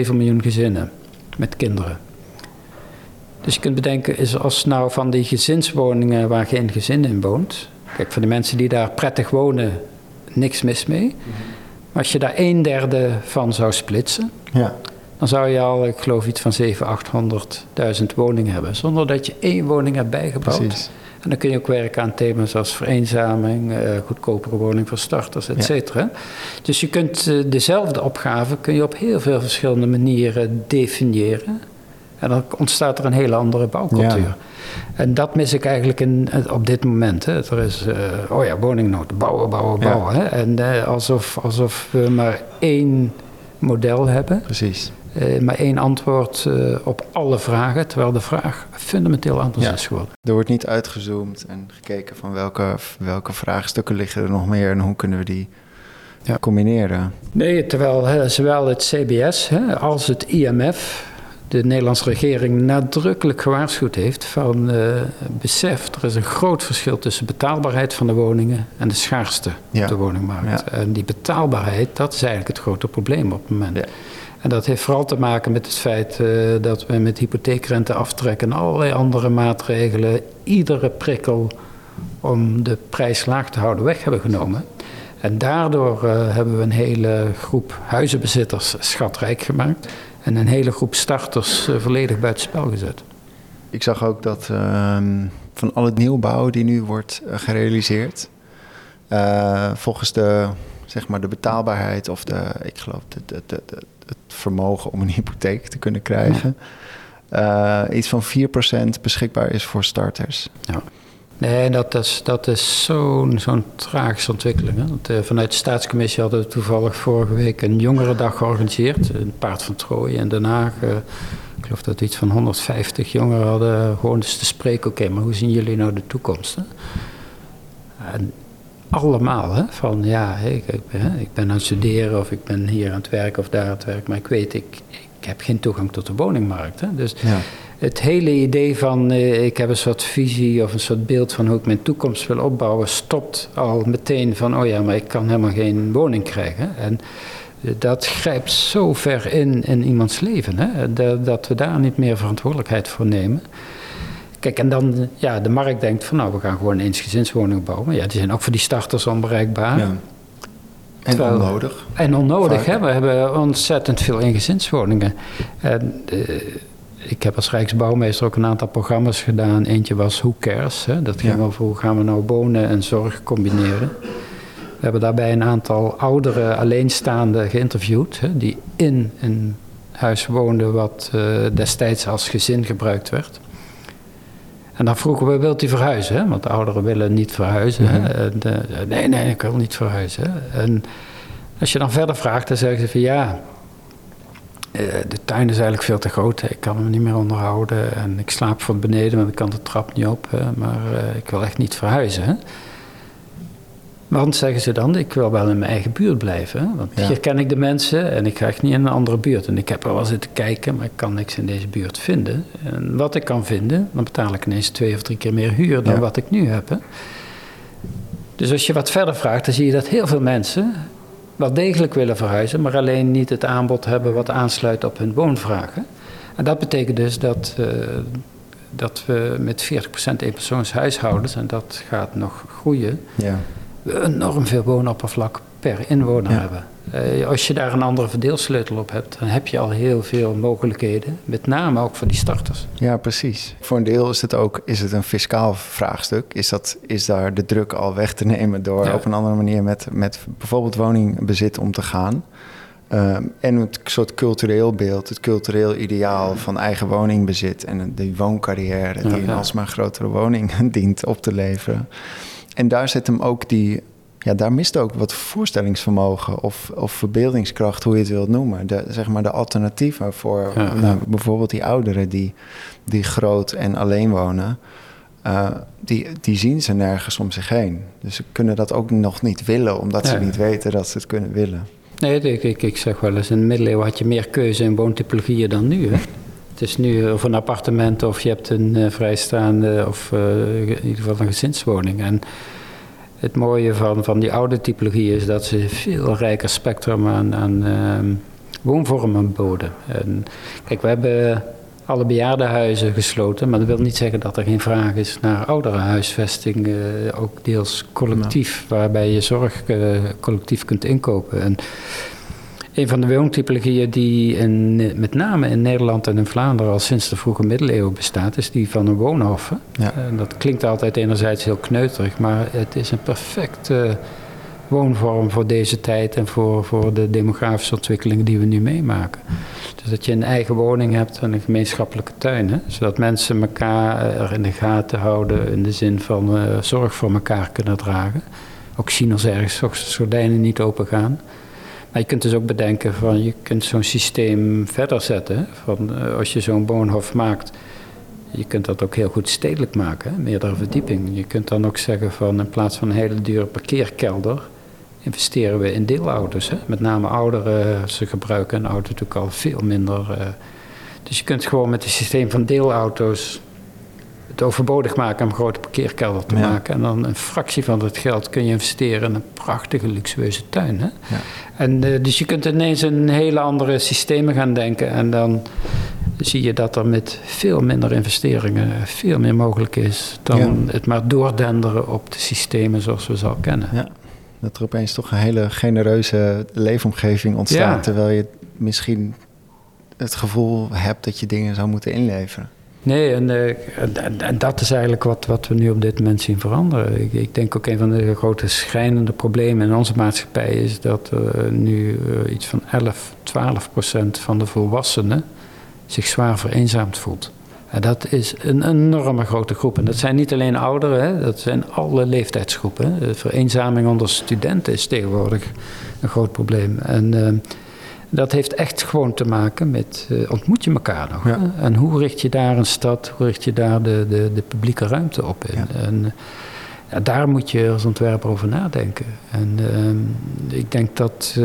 2,7 miljoen gezinnen met kinderen. Dus je kunt bedenken, is als nou van die gezinswoningen waar geen gezin in woont. Kijk, voor de mensen die daar prettig wonen, niks mis mee. Maar als je daar een derde van zou splitsen, Ja. dan zou je al, ik geloof, iets van 700.000, 800.000 woningen hebben. Zonder dat je één woning hebt bijgebouwd. Precies. En dan kun je ook werken aan thema's als vereenzaming, eh, goedkopere woning voor starters, et Ja. cetera. Dus je kunt eh, dezelfde opgave kun je op heel veel verschillende manieren definiëren. En dan ontstaat er een hele andere bouwcultuur. Ja. En dat mis ik eigenlijk in, op dit moment. Hè. Er is, eh, oh ja, woningnood, bouwen, bouwen, Ja. bouwen. Hè. En eh, alsof, alsof we maar één model hebben. Precies. Eh, maar één antwoord eh, op alle vragen, terwijl de vraag fundamenteel anders Ja. is geworden. Er wordt niet uitgezoomd en gekeken van welke, welke vraagstukken liggen er nog meer en hoe kunnen we die Ja. combineren. Nee, terwijl zowel het CBS als het IMF de Nederlandse regering nadrukkelijk gewaarschuwd heeft van eh, besef, er is een groot verschil tussen betaalbaarheid van de woningen en de schaarste Ja. op de woningmarkt. En die betaalbaarheid, dat is eigenlijk het grote probleem op het moment. En dat heeft vooral te maken met het feit eh, dat we met hypotheekrente aftrekken en allerlei andere maatregelen iedere prikkel om de prijs laag te houden weg hebben genomen. En daardoor eh, hebben we een hele groep huizenbezitters schatrijk gemaakt en een hele groep starters eh, volledig buitenspel gezet. Ik zag ook dat ehm, van al het nieuwbouw die nu wordt gerealiseerd, volgens de, zeg maar de betaalbaarheid of de, ik geloof, de, de, de- het vermogen om een hypotheek te kunnen krijgen, eh, iets van 4% beschikbaar is voor starters. Nee, dat is, dat is zo'n zo'n tragische ontwikkeling. Hè? Want, eh, vanuit de staatscommissie hadden we toevallig vorige week een jongerendag georganiseerd. Een paard van Troje in Den Haag. eh, ik geloof dat iets van 150 jongeren hadden gewoon eens te spreken. Oké, maar hoe zien jullie nou de toekomst? Hè? En allemaal, hè? van ja, ik, ik, ben- ik ben aan het studeren of ik ben hier aan het werken of daar aan het werk. Maar ik weet, ik, ik heb geen toegang tot de woningmarkt. Hè? Dus Ja. het hele idee van eh, ik heb een soort visie of een soort beeld van hoe ik mijn toekomst wil opbouwen, stopt al meteen van oh ja, maar ik kan helemaal geen woning krijgen. En dat grijpt zo ver in in iemands leven, hè, dat, dat we daar niet meer verantwoordelijkheid voor nemen. Kijk, en dan, ja, de markt denkt van nou, we gaan gewoon eensgezinswoningen bouwen. Ja, die zijn ook voor die starters onbereikbaar. Ja. En Terwijl- onnodig. En onnodig, hè? we hebben ontzettend veel eengezinswoningen. En, eh, ik heb als Rijksbouwmeester ook een aantal programma's gedaan. Eentje was Who Cares? Hè? Dat ging Ja. over hoe gaan we nou wonen en zorg combineren. We hebben daarbij een aantal oudere alleenstaanden geïnterviewd... Hè, die in een huis woonden wat eh, destijds als gezin gebruikt werd. En dan vroegen we, wilt u verhuizen? Hè? Want de ouderen willen niet verhuizen. Mhm. En, eh, nee, nee, ik wil niet verhuizen. En als je dan verder vraagt, dan zeggen ze van ja, eh, de tuin is eigenlijk veel te groot. Ik kan hem niet meer onderhouden. En ik slaap van beneden, want ik kan de trap niet op. Maar eh, ik wil echt niet verhuizen. Hè? Want, zeggen ze dan, ik wil wel in mijn eigen buurt blijven. hè. Want Ja. hier ken ik de mensen en ik ga echt niet in een andere buurt. En ik heb er wel zitten kijken, maar ik kan niks in deze buurt vinden. En wat ik kan vinden, dan betaal ik ineens twee of drie keer meer huur dan Ja. wat ik nu heb. Hè. Dus als je wat verder vraagt, dan zie je dat heel veel mensen wel degelijk willen verhuizen, maar alleen niet het aanbod hebben wat aansluit op hun woonvragen. En dat betekent dus dat eh, dat we met 40% eenpersoonshuishoudens, en dat gaat nog groeien, Ja. Enorm veel woonoppervlak per inwoner Ja. hebben. Eh, als je daar een andere verdeelsleutel op hebt, dan heb je al heel veel mogelijkheden. Met name ook voor die starters. Ja, precies. Voor een deel is het ook is het een fiscaal vraagstuk. Is, dat, is daar de druk al weg te nemen door Ja. op een andere manier met, met bijvoorbeeld woningbezit om te gaan? Ehm, en het soort cultureel beeld, het cultureel ideaal van eigen woningbezit en de wooncarrière die Ja, een alsmaar grotere woning dient op te leveren. En daar zit hem ook die, ja, daar mist ook wat voorstellingsvermogen of, of verbeeldingskracht, hoe je het wilt noemen. De, zeg maar de alternatieven voor Ja, nou, bijvoorbeeld die ouderen die, die groot en alleen wonen. eh, die, die zien ze nergens om zich heen. Dus ze kunnen dat ook nog niet willen, omdat ze Ja. niet weten dat ze het kunnen willen. Nee, ik, ik, ik zeg wel eens, in de middeleeuwen had je meer keuze in woontypologieën dan nu. Hè? Het is nu of een appartement of je hebt een eh, vrijstaande of eh, in ieder geval een gezinswoning. En het mooie van, van die oude typologie is dat ze veel rijker spectrum aan, aan ehm, woonvormen boden. En, kijk, we hebben alle bejaardenhuizen gesloten, maar dat wil niet zeggen dat er geen vraag is naar ouderenhuisvesting, eh, ook deels collectief, waarbij je zorg eh, collectief kunt inkopen. En een van de woontypologieën die in, met name in Nederland en in Vlaanderen al sinds de vroege middeleeuwen bestaat, is die van een woonhof. Ja. En dat klinkt altijd enerzijds heel kneuterig, maar het is een perfecte woonvorm voor deze tijd en voor, voor de demografische ontwikkelingen die we nu meemaken. Dus dat je een eigen woning hebt en een gemeenschappelijke tuin, hè? zodat mensen elkaar eh, er in de gaten houden in de zin van eh, zorg voor elkaar kunnen dragen. Ook zien als ergens gordijnen niet open gaan. Maar je kunt dus ook bedenken van je kunt zo'n systeem verder zetten. Van, eh, als je zo'n woonhof maakt, je kunt dat ook heel goed stedelijk maken, meerdere verdieping. Je kunt dan ook zeggen van in plaats van een hele dure parkeerkelder, investeren we in deelauto's. Hè. Met name ouderen, ze gebruiken een auto natuurlijk al veel minder. eh. dus je kunt gewoon met het systeem van deelauto's het overbodig maken om een grote parkeerkelder te Ja. maken. En dan een fractie van dat geld kun je investeren in een prachtige luxueuze tuin. Hè? Ja. En, eh, dus je kunt ineens in hele andere systemen gaan denken. En dan zie je dat er met veel minder investeringen veel meer mogelijk is dan Ja. het maar doordenderen op de systemen zoals we ze al kennen. Ja. Dat er opeens toch een hele genereuze leefomgeving ontstaat, terwijl je misschien het gevoel hebt dat je dingen zou moeten inleveren. Nee, en, eh, dat is eigenlijk wat, wat we nu op dit moment zien veranderen. Ik, ik denk ook een van de grote schrijnende problemen in onze maatschappij is dat eh, nu eh, iets van 11, 12 procent van de volwassenen zich zwaar vereenzaamd voelt. En dat is een enorme grote groep. En dat zijn niet alleen ouderen, dat zijn alle leeftijdsgroepen. vereenzaming onder studenten is tegenwoordig een groot probleem. En dat heeft echt gewoon te maken met eh, ontmoet je elkaar nog? Ja. En hoe richt je daar een stad, hoe richt je daar de, de, de publieke ruimte op in? Ja. En, eh, ja, daar moet je als ontwerper over nadenken. En ehm, ik denk dat eh,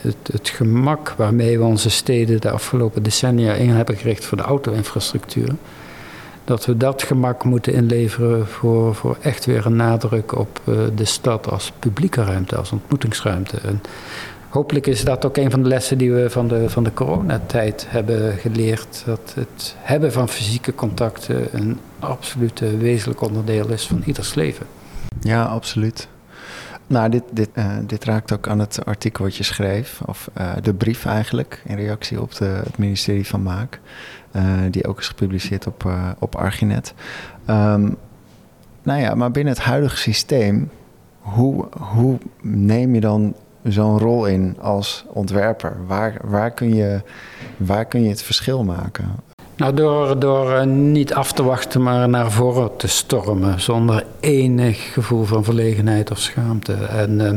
het, het gemak waarmee we onze steden de afgelopen decennia in hebben gericht voor de auto-infrastructuur, dat we dat gemak moeten inleveren voor, voor echt weer een nadruk op de stad als publieke ruimte, als ontmoetingsruimte. En hopelijk is dat ook een van de lessen die we van de, van de coronatijd hebben geleerd. Dat het hebben van fysieke contacten een absolute wezenlijk onderdeel is van ieders leven. Ja, absoluut. Nou, dit, dit, eh, dit raakt ook aan het artikel wat je schreef, of eh, de brief eigenlijk, in reactie op de, het ministerie van Maak, eh, die ook is gepubliceerd op, op Arginet. Ehm, nou ja, maar binnen het huidige systeem, hoe, hoe neem je dan zo'n rol in als ontwerper? Waar, waar, kun je, waar kun je het verschil maken? Nou, door, door eh, niet af te wachten, maar naar voren te stormen. Zonder enig gevoel van verlegenheid of schaamte. En eh,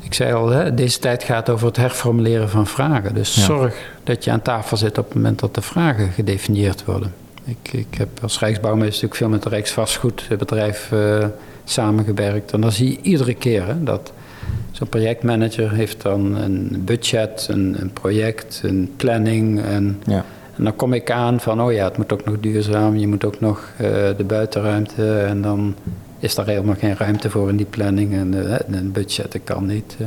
ik zei al, hè, deze tijd gaat over het herformuleren van vragen. Dus Ja. zorg dat je aan tafel zit op het moment dat de vragen gedefinieerd worden. Ik, ik heb als Rijksbouwmeester natuurlijk veel met het Rijksvastgoedbedrijf eh samengewerkt. En dan zie je iedere keer hè, dat zo'n projectmanager heeft dan een budget, een, een project, een planning. En Ja, en dan kom ik aan van, oh ja, het moet ook nog duurzaam, je moet ook nog eh, de buitenruimte. En dan is daar helemaal geen ruimte voor in die planning en uh, een budget, dat kan niet. eh.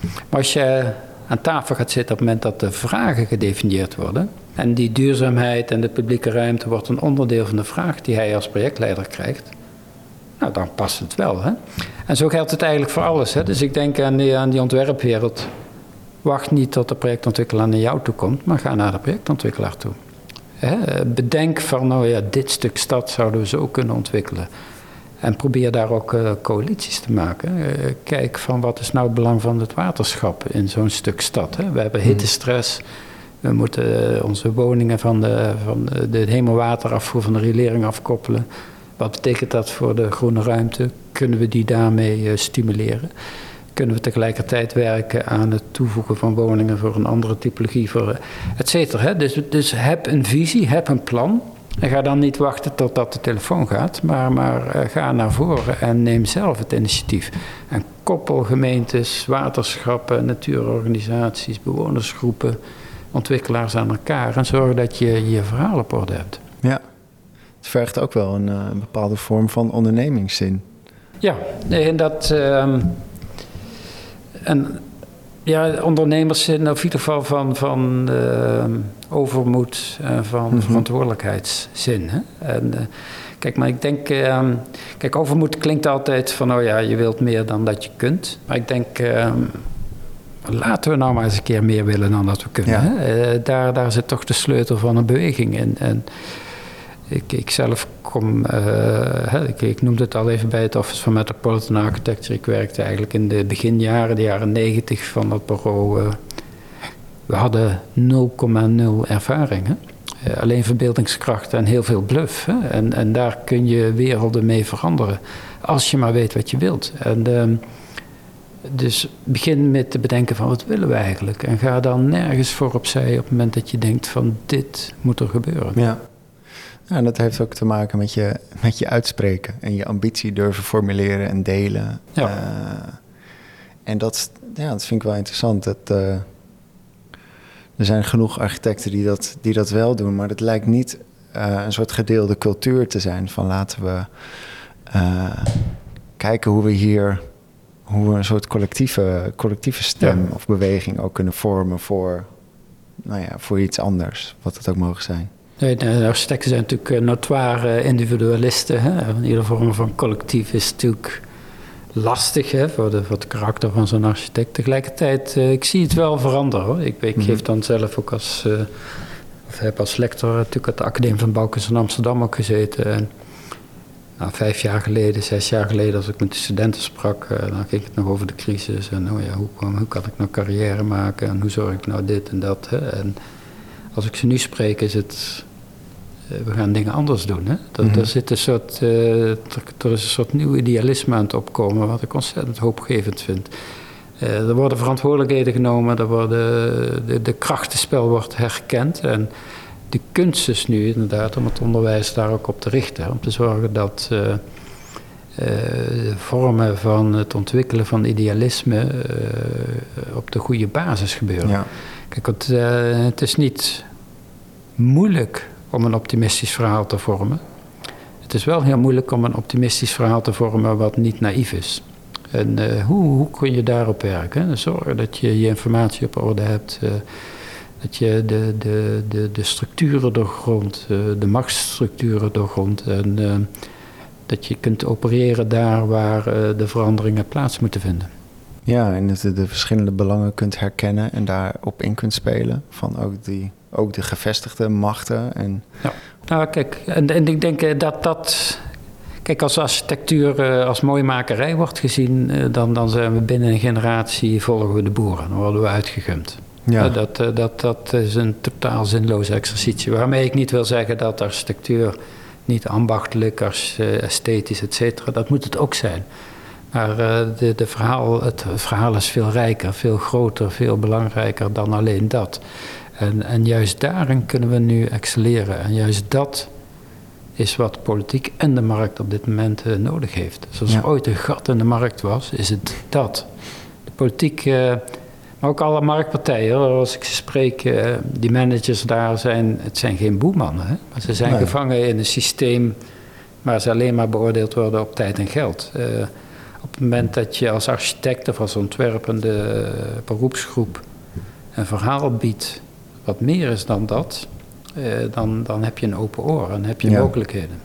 Maar als je aan tafel gaat zitten op het moment dat de vragen gedefinieerd worden. En die duurzaamheid en de publieke ruimte wordt een onderdeel van de vraag die hij als projectleider krijgt. Nou, dan past het wel. Hè? En zo geldt het eigenlijk voor alles. Hè? Dus ik denk aan die, aan die ontwerpwereld. Wacht niet tot de projectontwikkelaar naar jou toe komt, maar ga naar de projectontwikkelaar toe. Hè? Bedenk van, nou ja, dit stuk stad zouden we zo kunnen ontwikkelen. En probeer daar ook uh, coalities te maken. Uh, kijk van wat is nou het belang van het waterschap in zo'n stuk stad. Hè? We hebben hmm. hittestress. We moeten uh, onze woningen van de, van de hemelwaterafvoer van de riolering afkoppelen. Wat betekent dat voor de groene ruimte? Kunnen we die daarmee stimuleren? Kunnen we tegelijkertijd werken aan het toevoegen van woningen voor een andere typologie, voor et cetera. Dus, dus heb een visie, heb een plan. En ga dan niet wachten totdat de telefoon gaat, maar, maar uh, ga naar voren en neem zelf het initiatief. En koppel gemeentes, waterschappen, natuurorganisaties, bewonersgroepen, ontwikkelaars aan elkaar en zorg dat je je verhaal op orde hebt. Ja, het vergt ook wel een, uh, bepaalde vorm van ondernemingszin. Ja, en dat. Uh, en ja, ondernemerszin, of in ieder geval van, van uh, overmoed en van mm -hmm. verantwoordelijkheidszin. Hè? En, uh, kijk, maar ik denk, uh, kijk, overmoed klinkt altijd van, oh ja, je wilt meer dan dat je kunt. Maar ik denk, ehm, laten we nou maar eens een keer meer willen dan dat we kunnen. Ja. Hè? Eh, daar, daar zit toch de sleutel van een beweging in. En, ik, zelf kom, uh, ik, ik, noemde het al even bij het Office van Metropolitan Architecture. Ik werkte eigenlijk in de beginjaren, de jaren negentig van dat bureau. Uh, we hadden 0,0 ervaring. Hè? Uh, alleen verbeeldingskracht en heel veel bluff. Hè? En, en daar kun je werelden mee veranderen. Als je maar weet wat je wilt. En, ehm, dus begin met te bedenken van wat willen we eigenlijk. En ga dan nergens voor opzij op het moment dat je denkt van dit moet er gebeuren. Ja. Ja, en dat heeft ook te maken met je, met je uitspreken en je ambitie durven formuleren en delen. Ja. Uh, en dat, ja, dat vind ik wel interessant. Dat, uh, er zijn genoeg architecten die dat, die dat wel doen, maar het lijkt niet uh, een soort gedeelde cultuur te zijn van laten we kijken hoe we hier hoe we een soort collectieve, collectieve stem ja. of beweging ook kunnen vormen voor, nou ja, voor iets anders, wat het ook mogen zijn. Nee, de architecten zijn natuurlijk eh, notoire individualisten. Hè? Iedere vorm van collectief is natuurlijk lastig hè, voor, de, voor het karakter van zo'n architect. Tegelijkertijd, uh, ik zie het wel veranderen. Hoor. Ik, ik mm -hmm. geef dan zelf ook als, uh, of heb als lector natuurlijk at de Academie van Bouwkunst in Amsterdam ook gezeten. En, nou, vijf jaar geleden, zes jaar geleden, als ik met de studenten sprak, uh, dan ging het nog over de crisis. En oh ja, hoe, hoe kan ik nou carrière maken en hoe zorg ik nou dit en dat. Hè? En als ik ze nu spreek, is het eh, we gaan dingen anders doen. Hè? Dat, mm -hmm. er, zit een soort, uh, er, er, is een soort nieuw idealisme aan het opkomen, wat ik ontzettend hoopgevend vind. Uh, er worden verantwoordelijkheden genomen, er worden, de, de krachtenspel wordt herkend. En de kunst is nu inderdaad om het onderwijs daar ook op te richten. Om te zorgen dat uh, vormen van het ontwikkelen van idealisme op de goede basis gebeuren. Ja. Kijk, het, het is niet moeilijk om een optimistisch verhaal te vormen. Het is wel heel moeilijk om een optimistisch verhaal te vormen wat niet naïef is. En uh, hoe, hoe kun je daarop werken? Zorgen dat je je informatie op orde hebt. Uh, dat je de, de, de, de structuren doorgrondt, uh, de machtsstructuren doorgrondt. En dat je kunt opereren daar waar de veranderingen plaats moeten vinden. Ja, en dat je de verschillende belangen kunt herkennen en daarop in kunt spelen. Van ook die ook de gevestigde machten. En... Ja. Nou, kijk, en, en ik denk eh, dat dat. Kijk, als architectuur uh, als mooimakerij wordt gezien, uh, dan, dan zijn we binnen een generatie volgen we de boeren. Dan worden we uitgegumd. Ja. Dat, dat, dat is een totaal zinloze exercitie. Waarmee ik niet wil zeggen dat architectuur niet ambachtelijk, esthetisch, et cetera, dat moet het ook zijn. Maar de, de verhaal, het verhaal is veel rijker, veel groter, veel belangrijker dan alleen dat. En, en juist daarin kunnen we nu excelleren. En juist dat is wat politiek en de markt op dit moment uh, nodig heeft. Dus als er ooit een gat in de markt was, is het dat. De politiek, uh, maar ook alle marktpartijen, als ik ze spreek, uh, die managers daar zijn, het zijn geen boemannen. Hè? Maar ze zijn nee. gevangen in een systeem waar ze alleen maar beoordeeld worden op tijd en geld. op het moment dat je als architect of als ontwerpende beroepsgroep een verhaal biedt wat meer is dan dat, eh, dan, dan heb je een open oor en heb je Ja. mogelijkheden.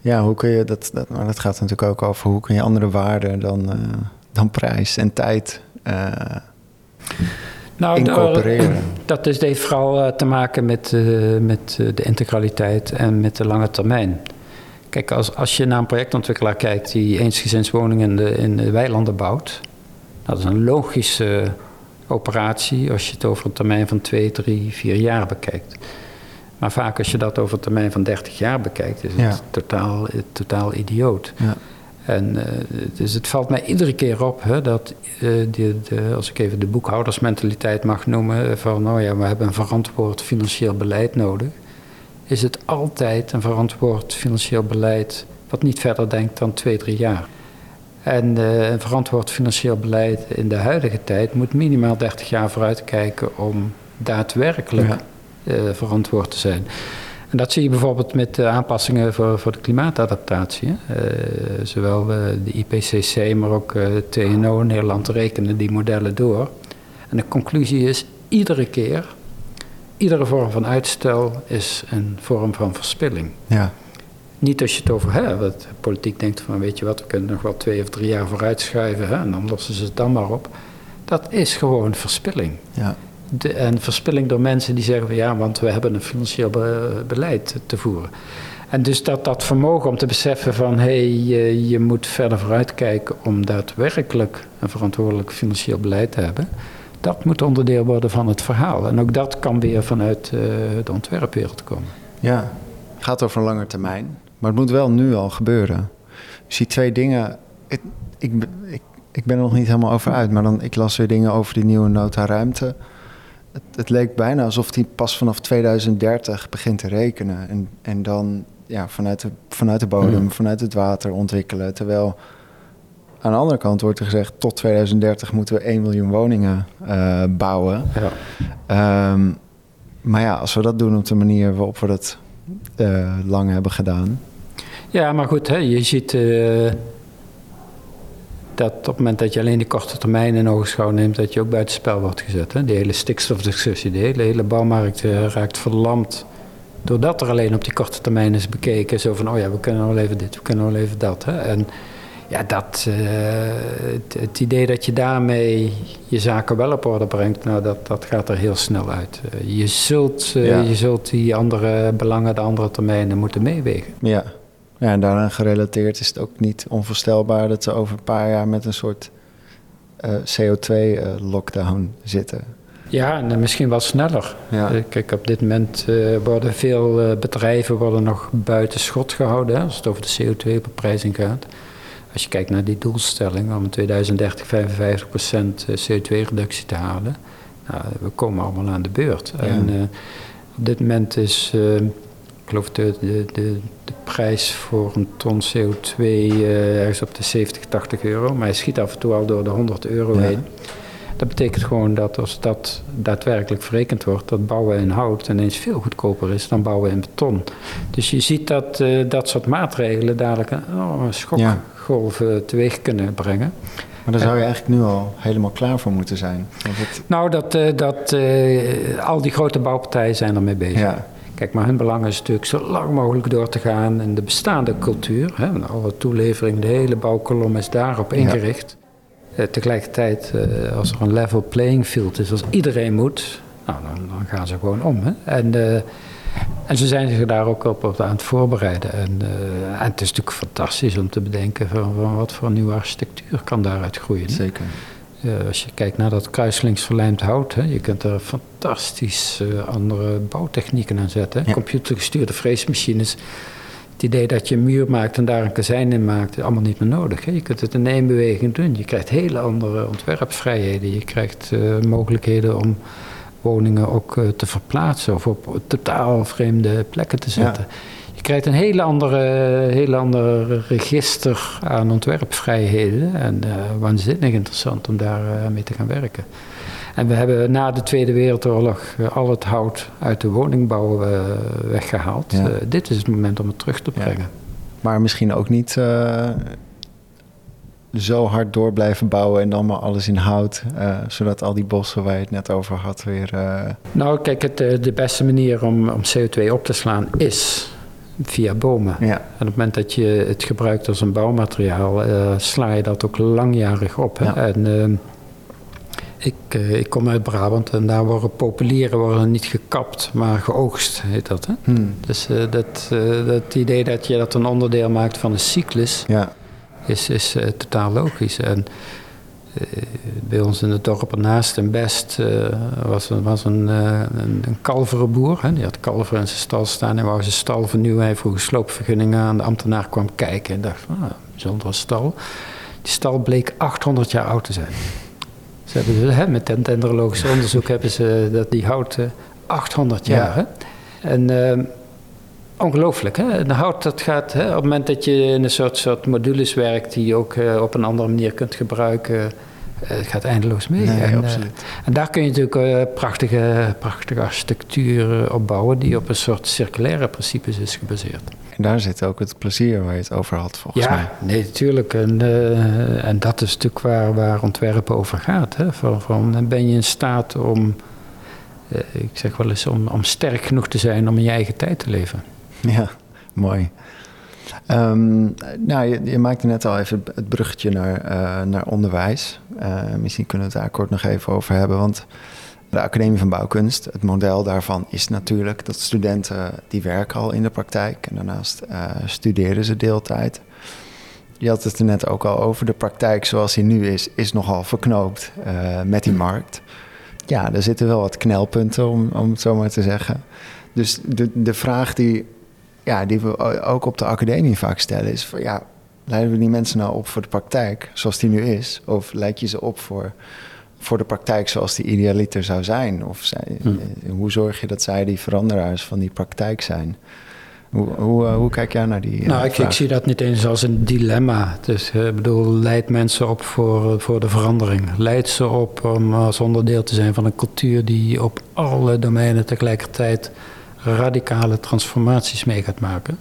Ja, hoe kun je dat, dat, maar dat gaat natuurlijk ook over hoe kun je andere waarden dan, eh, dan prijs en tijd eh, Nou, incorporeren. dat is, heeft vooral te maken met, met de integraliteit en met de lange termijn. Kijk, als, als je naar een projectontwikkelaar kijkt die eensgezinswoningen in de, in de weilanden bouwt, dat is een logische operatie als je het over een termijn van 2, 3, 4 jaar bekijkt. Maar vaak als je dat over een termijn van 30 jaar bekijkt, is het totaal, eh, totaal idioot. Ja. En eh, dus het valt mij iedere keer op hè, dat, eh, de, de, als ik even de boekhoudersmentaliteit mag noemen, van oh ja, we hebben een verantwoord financieel beleid nodig, is het altijd een verantwoord financieel beleid wat niet verder denkt dan twee, drie jaar. En eh, een verantwoord financieel beleid in de huidige tijd moet minimaal 30 jaar vooruitkijken om daadwerkelijk Ja. eh, verantwoord te zijn. En dat zie je bijvoorbeeld met de aanpassingen voor, voor de klimaatadaptatie. Eh, zowel de IPCC, maar ook TNO in Nederland rekenen die modellen door. En de conclusie is iedere keer, iedere vorm van uitstel is een vorm van verspilling. Ja. Niet als je het over hè, wat de politiek denkt van weet je wat, we kunnen nog wel twee of drie jaar vooruit schuiven hè, en dan lossen ze het dan maar op. Dat is gewoon verspilling. Ja. De, en verspilling door mensen die zeggen van ja, want we hebben een financieel be- beleid te voeren. En dus dat, dat vermogen om te beseffen van hé, hey, je, je moet verder vooruitkijken om daadwerkelijk een verantwoordelijk financieel beleid te hebben. Dat moet onderdeel worden van het verhaal. En ook dat kan weer vanuit eh, de ontwerpwereld komen. Ja, het gaat over een lange termijn. Maar het moet wel nu al gebeuren. Je ziet twee dingen. Ik, ik, ben- ik, ik ben er nog niet helemaal over uit. Maar dan, ik las weer dingen over die nieuwe nota ruimte. Het, het leek bijna alsof die pas vanaf 2030 begint te rekenen. En, en dan ja, vanuit, de, vanuit de bodem, Mm. vanuit het water ontwikkelen. Terwijl aan de andere kant wordt er gezegd... tot 2030 moeten we 1 miljoen woningen eh, bouwen. Ja. Ehm, maar ja, als we dat doen op de manier waarop we dat eh, lang hebben gedaan. Ja, maar goed, hè, je ziet eh, dat op het moment dat je alleen die korte termijn in ogenschouw neemt, dat je ook buitenspel wordt gezet. Hè. Die hele stikstofdiscussie, de hele, hele bouwmarkt eh, raakt verlamd. Doordat er alleen op die korte termijn is bekeken, zo van, oh ja, we kunnen wel even dit, we kunnen wel even dat. Hè. En ja, dat, eh, het, het idee dat je daarmee je zaken wel op orde brengt, nou, dat, dat gaat er heel snel uit. Je, zult, Ja. je zult die andere belangen, de andere termijnen moeten meewegen. Ja. Ja, en daaraan gerelateerd is het ook niet onvoorstelbaar dat ze over een paar jaar met een soort CO2-lockdown zitten. Ja, en eh, misschien wel sneller. Ja. Eh, Kijk, op dit moment eh, worden veel eh, bedrijven worden nog buiten schot gehouden hè, als het over de CO2-beprijzing gaat. Als je kijkt naar die doelstelling om in 2030 55% CO2-reductie te halen, nou, we komen allemaal aan de beurt. Ja. En eh, op dit moment is, eh, geloof, de, de, de, de prijs voor een ton CO2 eh, ergens op de 70, 80 euro, maar hij schiet af en toe al door de 100 euro Ja. heen. Dat betekent gewoon dat als dat daadwerkelijk verrekend wordt, dat bouwen in hout ineens veel goedkoper is dan bouwen in beton. Dus je ziet dat eh, dat soort maatregelen dadelijk een schokgolf eh, teweeg kunnen brengen. Maar daar zou je eigenlijk nu al helemaal klaar voor moeten zijn. Want het, Nou, dat, eh, dat, al die grote bouwpartijen zijn ermee bezig. ja, Kijk, maar hun belang is natuurlijk zo lang mogelijk door te gaan in de bestaande cultuur. Hè, alle toelevering, de hele bouwkolom is daarop ingericht. Eh, tegelijkertijd, eh, als er een level playing field is, als iedereen moet, nou, dan, dan gaan ze gewoon om. Hè. En, eh, en ze zijn zich daar ook op, op aan het voorbereiden. En, en het is natuurlijk fantastisch om te bedenken van, van wat voor nieuwe architectuur kan daaruit groeien. zeker. Ja, als je kijkt naar dat kruislinks verlijmd hout, hè, je kunt er fantastisch eh, andere bouwtechnieken aan zetten. Ja. Computergestuurde freesmachines. Het idee dat je een muur maakt en daar een kazijn in maakt, is allemaal niet meer nodig. Hè. Je kunt het in één beweging doen. Je krijgt hele andere ontwerpvrijheden. Je krijgt eh, mogelijkheden om woningen ook eh, te verplaatsen of op totaal vreemde plekken te zetten. Je krijgt een hele andere, hele andere register aan ontwerpvrijheden. En eh, waanzinnig interessant om daar eh, mee te gaan werken. En we hebben na de Tweede Wereldoorlog eh, al het hout uit de woningbouw eh, weggehaald. Ja. Eh, dit is het moment om het terug te Ja. brengen. Maar misschien ook niet. zo hard door blijven bouwen en dan maar alles in hout, uh, zodat al die bossen waar je het net over had weer. Uh... Nou, kijk, het, de beste manier om, om CO2 op te slaan is via bomen. Ja. En op het moment dat je het gebruikt als een bouwmateriaal, uh, sla je dat ook langjarig op. Ja. En ik, uh, ik kom uit Brabant en daar worden populieren worden niet gekapt, maar geoogst heet dat. Hè? Hmm. Dus dat, dat idee dat je dat een onderdeel maakt van een cyclus, ja. is, is totaal logisch. En bij ons in het dorp ernaast in Best was, was een, een, een kalverenboer. Hè? Die had kalveren in zijn stal staan en wou zijn stal vernieuwen. Hij vroeg een sloopvergunning aan. De ambtenaar kwam kijken en dacht, ah, bijzondere stal. Die stal bleek 800 jaar oud te zijn. Ze hebben, hè, met dendrologisch onderzoek hebben ze dat die hout 800 jaar. Hè? En uh, ongelooflijk. Hè? De hout dat gaat, hè, op het moment dat je in een soort, soort modules werkt die je ook uh, op een andere manier kunt gebruiken, het gaat eindeloos mee. Nee, en, uh, en, daar kun je natuurlijk prachtige, prachtige architectuur op bouwen die op een soort circulaire principes is gebaseerd. En daar zit ook het plezier waar je het over had, volgens ja, mij. Ja, nee, natuurlijk. En, en dat is natuurlijk waar, waar ontwerpen over gaat. Hè? Van, van, ben je in staat om, ik zeg wel eens, om, om sterk genoeg te zijn om in je eigen tijd te leven? Ja, mooi. Um, nou, je, je, maakte net al even het bruggetje naar, uh, naar onderwijs. Uh, misschien kunnen we het daar kort nog even over hebben. Want de Academie van Bouwkunst, het model daarvan is natuurlijk dat studenten die werken al in de praktijk en daarnaast uh, studeren ze deeltijd. Je had het er net ook al over. De praktijk zoals die nu is, is nogal verknoopt met die markt. Ja, er zitten wel wat knelpunten, om, om het zo maar te zeggen. Dus de, de vraag die ja, die we ook op de academie vaak stellen, is van ja, leiden we die mensen nou op voor de praktijk zoals die nu is? Of leid je ze op voor, voor de praktijk zoals die idealiter zou zijn? Of zij, hm. Eh, hoe zorg je dat zij die veranderaars van die praktijk zijn? Hoe, hoe, hoe kijk jij naar die? Uh, nou, ik, ik, zie dat niet eens als een dilemma. Dus ik bedoel, leid mensen op voor, voor de verandering. Leid ze op om als onderdeel te zijn van een cultuur die op alle domeinen tegelijkertijd radicale transformaties mee gaat maken.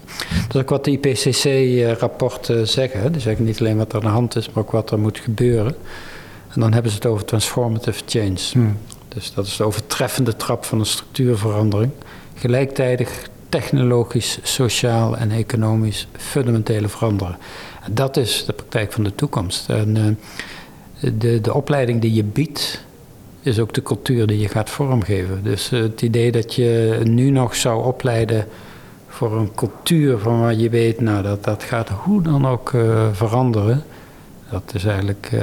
Dat is ook wat de IPCC-rapporten zeggen. Die zeggen niet alleen wat er aan de hand is, maar ook wat er moet gebeuren. En dan hebben ze het over transformative change. Hmm. Dus dat is de overtreffende trap van een structuurverandering. Gelijktijdig technologisch, sociaal en economisch fundamentele veranderen. En dat is de praktijk van de toekomst. En uh, de, de opleiding die je biedt is ook de cultuur die je gaat vormgeven. Dus uh, het idee dat je nu nog zou opleiden voor een cultuur van waar je weet, nou dat, dat gaat hoe dan ook uh, veranderen. Dat is eigenlijk uh,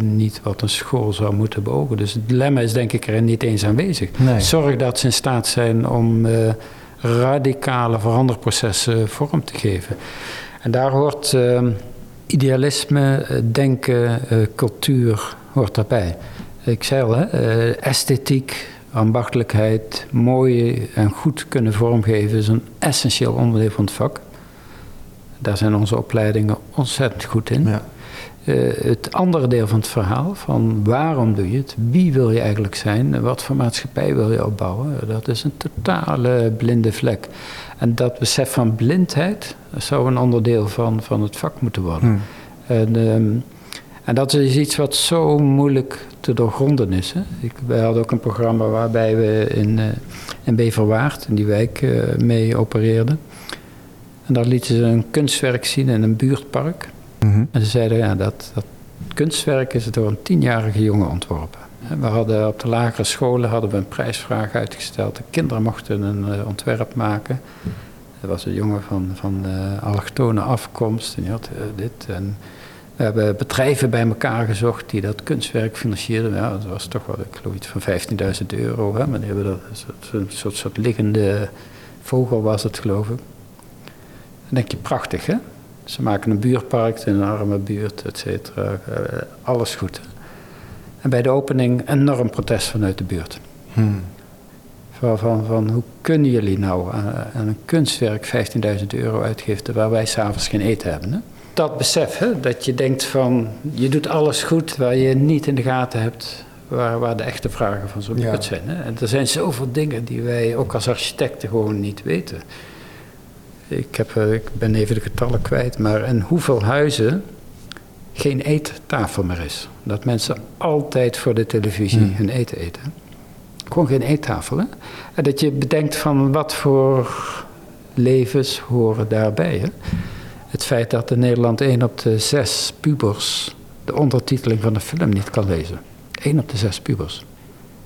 niet wat een school zou moeten beogen. Dus het dilemma is denk ik er niet eens aanwezig. Nee. Zorg dat ze in staat zijn om radicale veranderprocessen vorm te geven. En daar hoort idealisme, denken, cultuur hoort daarbij. Ik zei al, hè, uh, esthetiek, ambachtelijkheid, mooi en goed kunnen vormgeven is een essentieel onderdeel van het vak. Daar zijn onze opleidingen ontzettend goed in. Ja. Uh, het andere deel van het verhaal, van waarom doe je het, wie wil je eigenlijk zijn, wat voor maatschappij wil je opbouwen, dat is een totale blinde vlek. En dat besef van blindheid zou een onderdeel van, van het vak moeten worden. Hmm. En, um, en dat is iets wat zo moeilijk te doorgronden is. Hè. Ik, wij hadden ook een programma waarbij we in, uh, in Beverwaard, in die wijk, uh, mee opereerden. En daar lieten ze een kunstwerk zien in een buurtpark. Mm -hmm. En ze zeiden, ja, dat, dat kunstwerk is door een tienjarige jongen ontworpen. We hadden op de lagere scholen hadden we een prijsvraag uitgesteld. De kinderen mochten een uh, ontwerp maken. Er was een jongen van, van allochtone afkomst en die had dit. En we hebben bedrijven bij elkaar gezocht die dat kunstwerk financierden. Ja, dat was toch wel, ik geloof iets van 15.000 euro. Hè? Maar die hebben dat, een soort, soort liggende vogel was het, geloof ik. Dan denk je, prachtig hè. Ze maken een buurtpark in een arme buurt, et cetera. Uh, alles goed. En bij de opening enorm protest vanuit de buurt. Hmm. Van, van, van, hoe kunnen jullie nou aan, aan een kunstwerk 15.000 euro uitgeven waar wij s'avonds geen eten hebben? Hè? Dat besef, hè, dat je denkt van je doet alles goed waar je niet in de gaten hebt waar, waar de echte vragen van zo'n ja. zijn. Hè. En er zijn zoveel dingen die wij ook als architecten gewoon niet weten. Ik, heb, ik ben even de getallen kwijt, maar en hoeveel huizen geen eettafel meer is. Dat mensen altijd voor de televisie Hmm. hun eten eten. Gewoon geen eettafel. Hè? En dat je bedenkt van wat voor levens horen daarbij. Hè? Het feit dat in Nederland één op de zes pubers de ondertiteling van de film niet kan lezen. Eén op de zes pubers.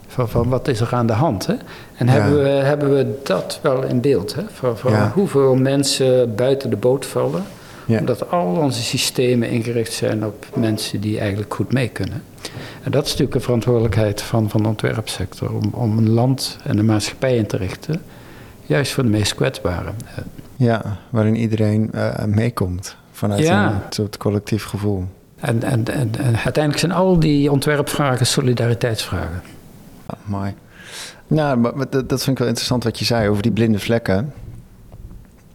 Van, van wat is er aan de hand? Hè? En Ja. hebben, we, hebben we dat wel in beeld? Hè? Van, van Ja. hoeveel mensen buiten de boot vallen? Ja. Omdat al onze systemen ingericht zijn op mensen die eigenlijk goed mee kunnen. En dat is natuurlijk een verantwoordelijkheid van, van de ontwerpsector. Om, om een land en een maatschappij in te richten. Juist voor de meest kwetsbaren. Ja, waarin iedereen eh, meekomt vanuit Ja. een soort collectief gevoel. En, en, en, en uiteindelijk zijn al die ontwerpvragen solidariteitsvragen. Ah, mooi. Nou, dat, dat vind ik wel interessant wat je zei over die blinde vlekken.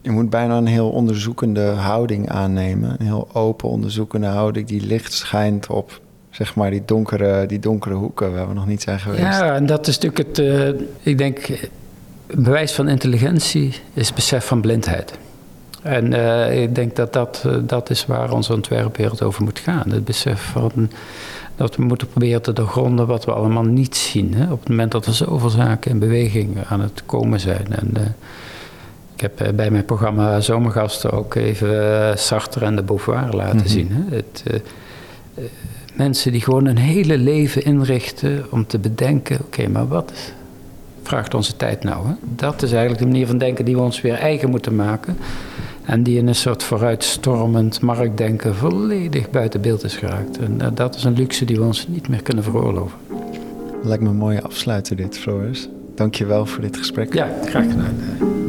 Je moet bijna een heel onderzoekende houding aannemen. Een heel open onderzoekende houding die licht schijnt op zeg maar die donkere, die donkere hoeken waar we nog niet zijn geweest. Ja, en dat is natuurlijk het, eh, ik denk, bewijs van intelligentie is besef van blindheid. En eh, ik denk dat dat, eh, dat is waar onze ontwerpwereld over moet gaan. Het besef van dat we moeten proberen te doorgronden wat we allemaal niet zien. Hè? Op het moment dat er zoveel zaken in beweging aan het komen zijn. En, eh, ik heb bij mijn programma Zomergasten ook even Sartre en de Beauvoir laten Mhm. zien. Hè? Het, mensen die gewoon een hele leven inrichten om te bedenken: oké, maar wat vraagt onze tijd nou? Hè? Dat is eigenlijk de manier van denken die we ons weer eigen moeten maken. En die in een soort vooruitstormend marktdenken volledig buiten beeld is geraakt. En eh, dat is een luxe die we ons niet meer kunnen veroorloven. Lijkt me een mooie afsluiter dit, Floris. Dank je wel voor dit gesprek. Ja, graag gedaan.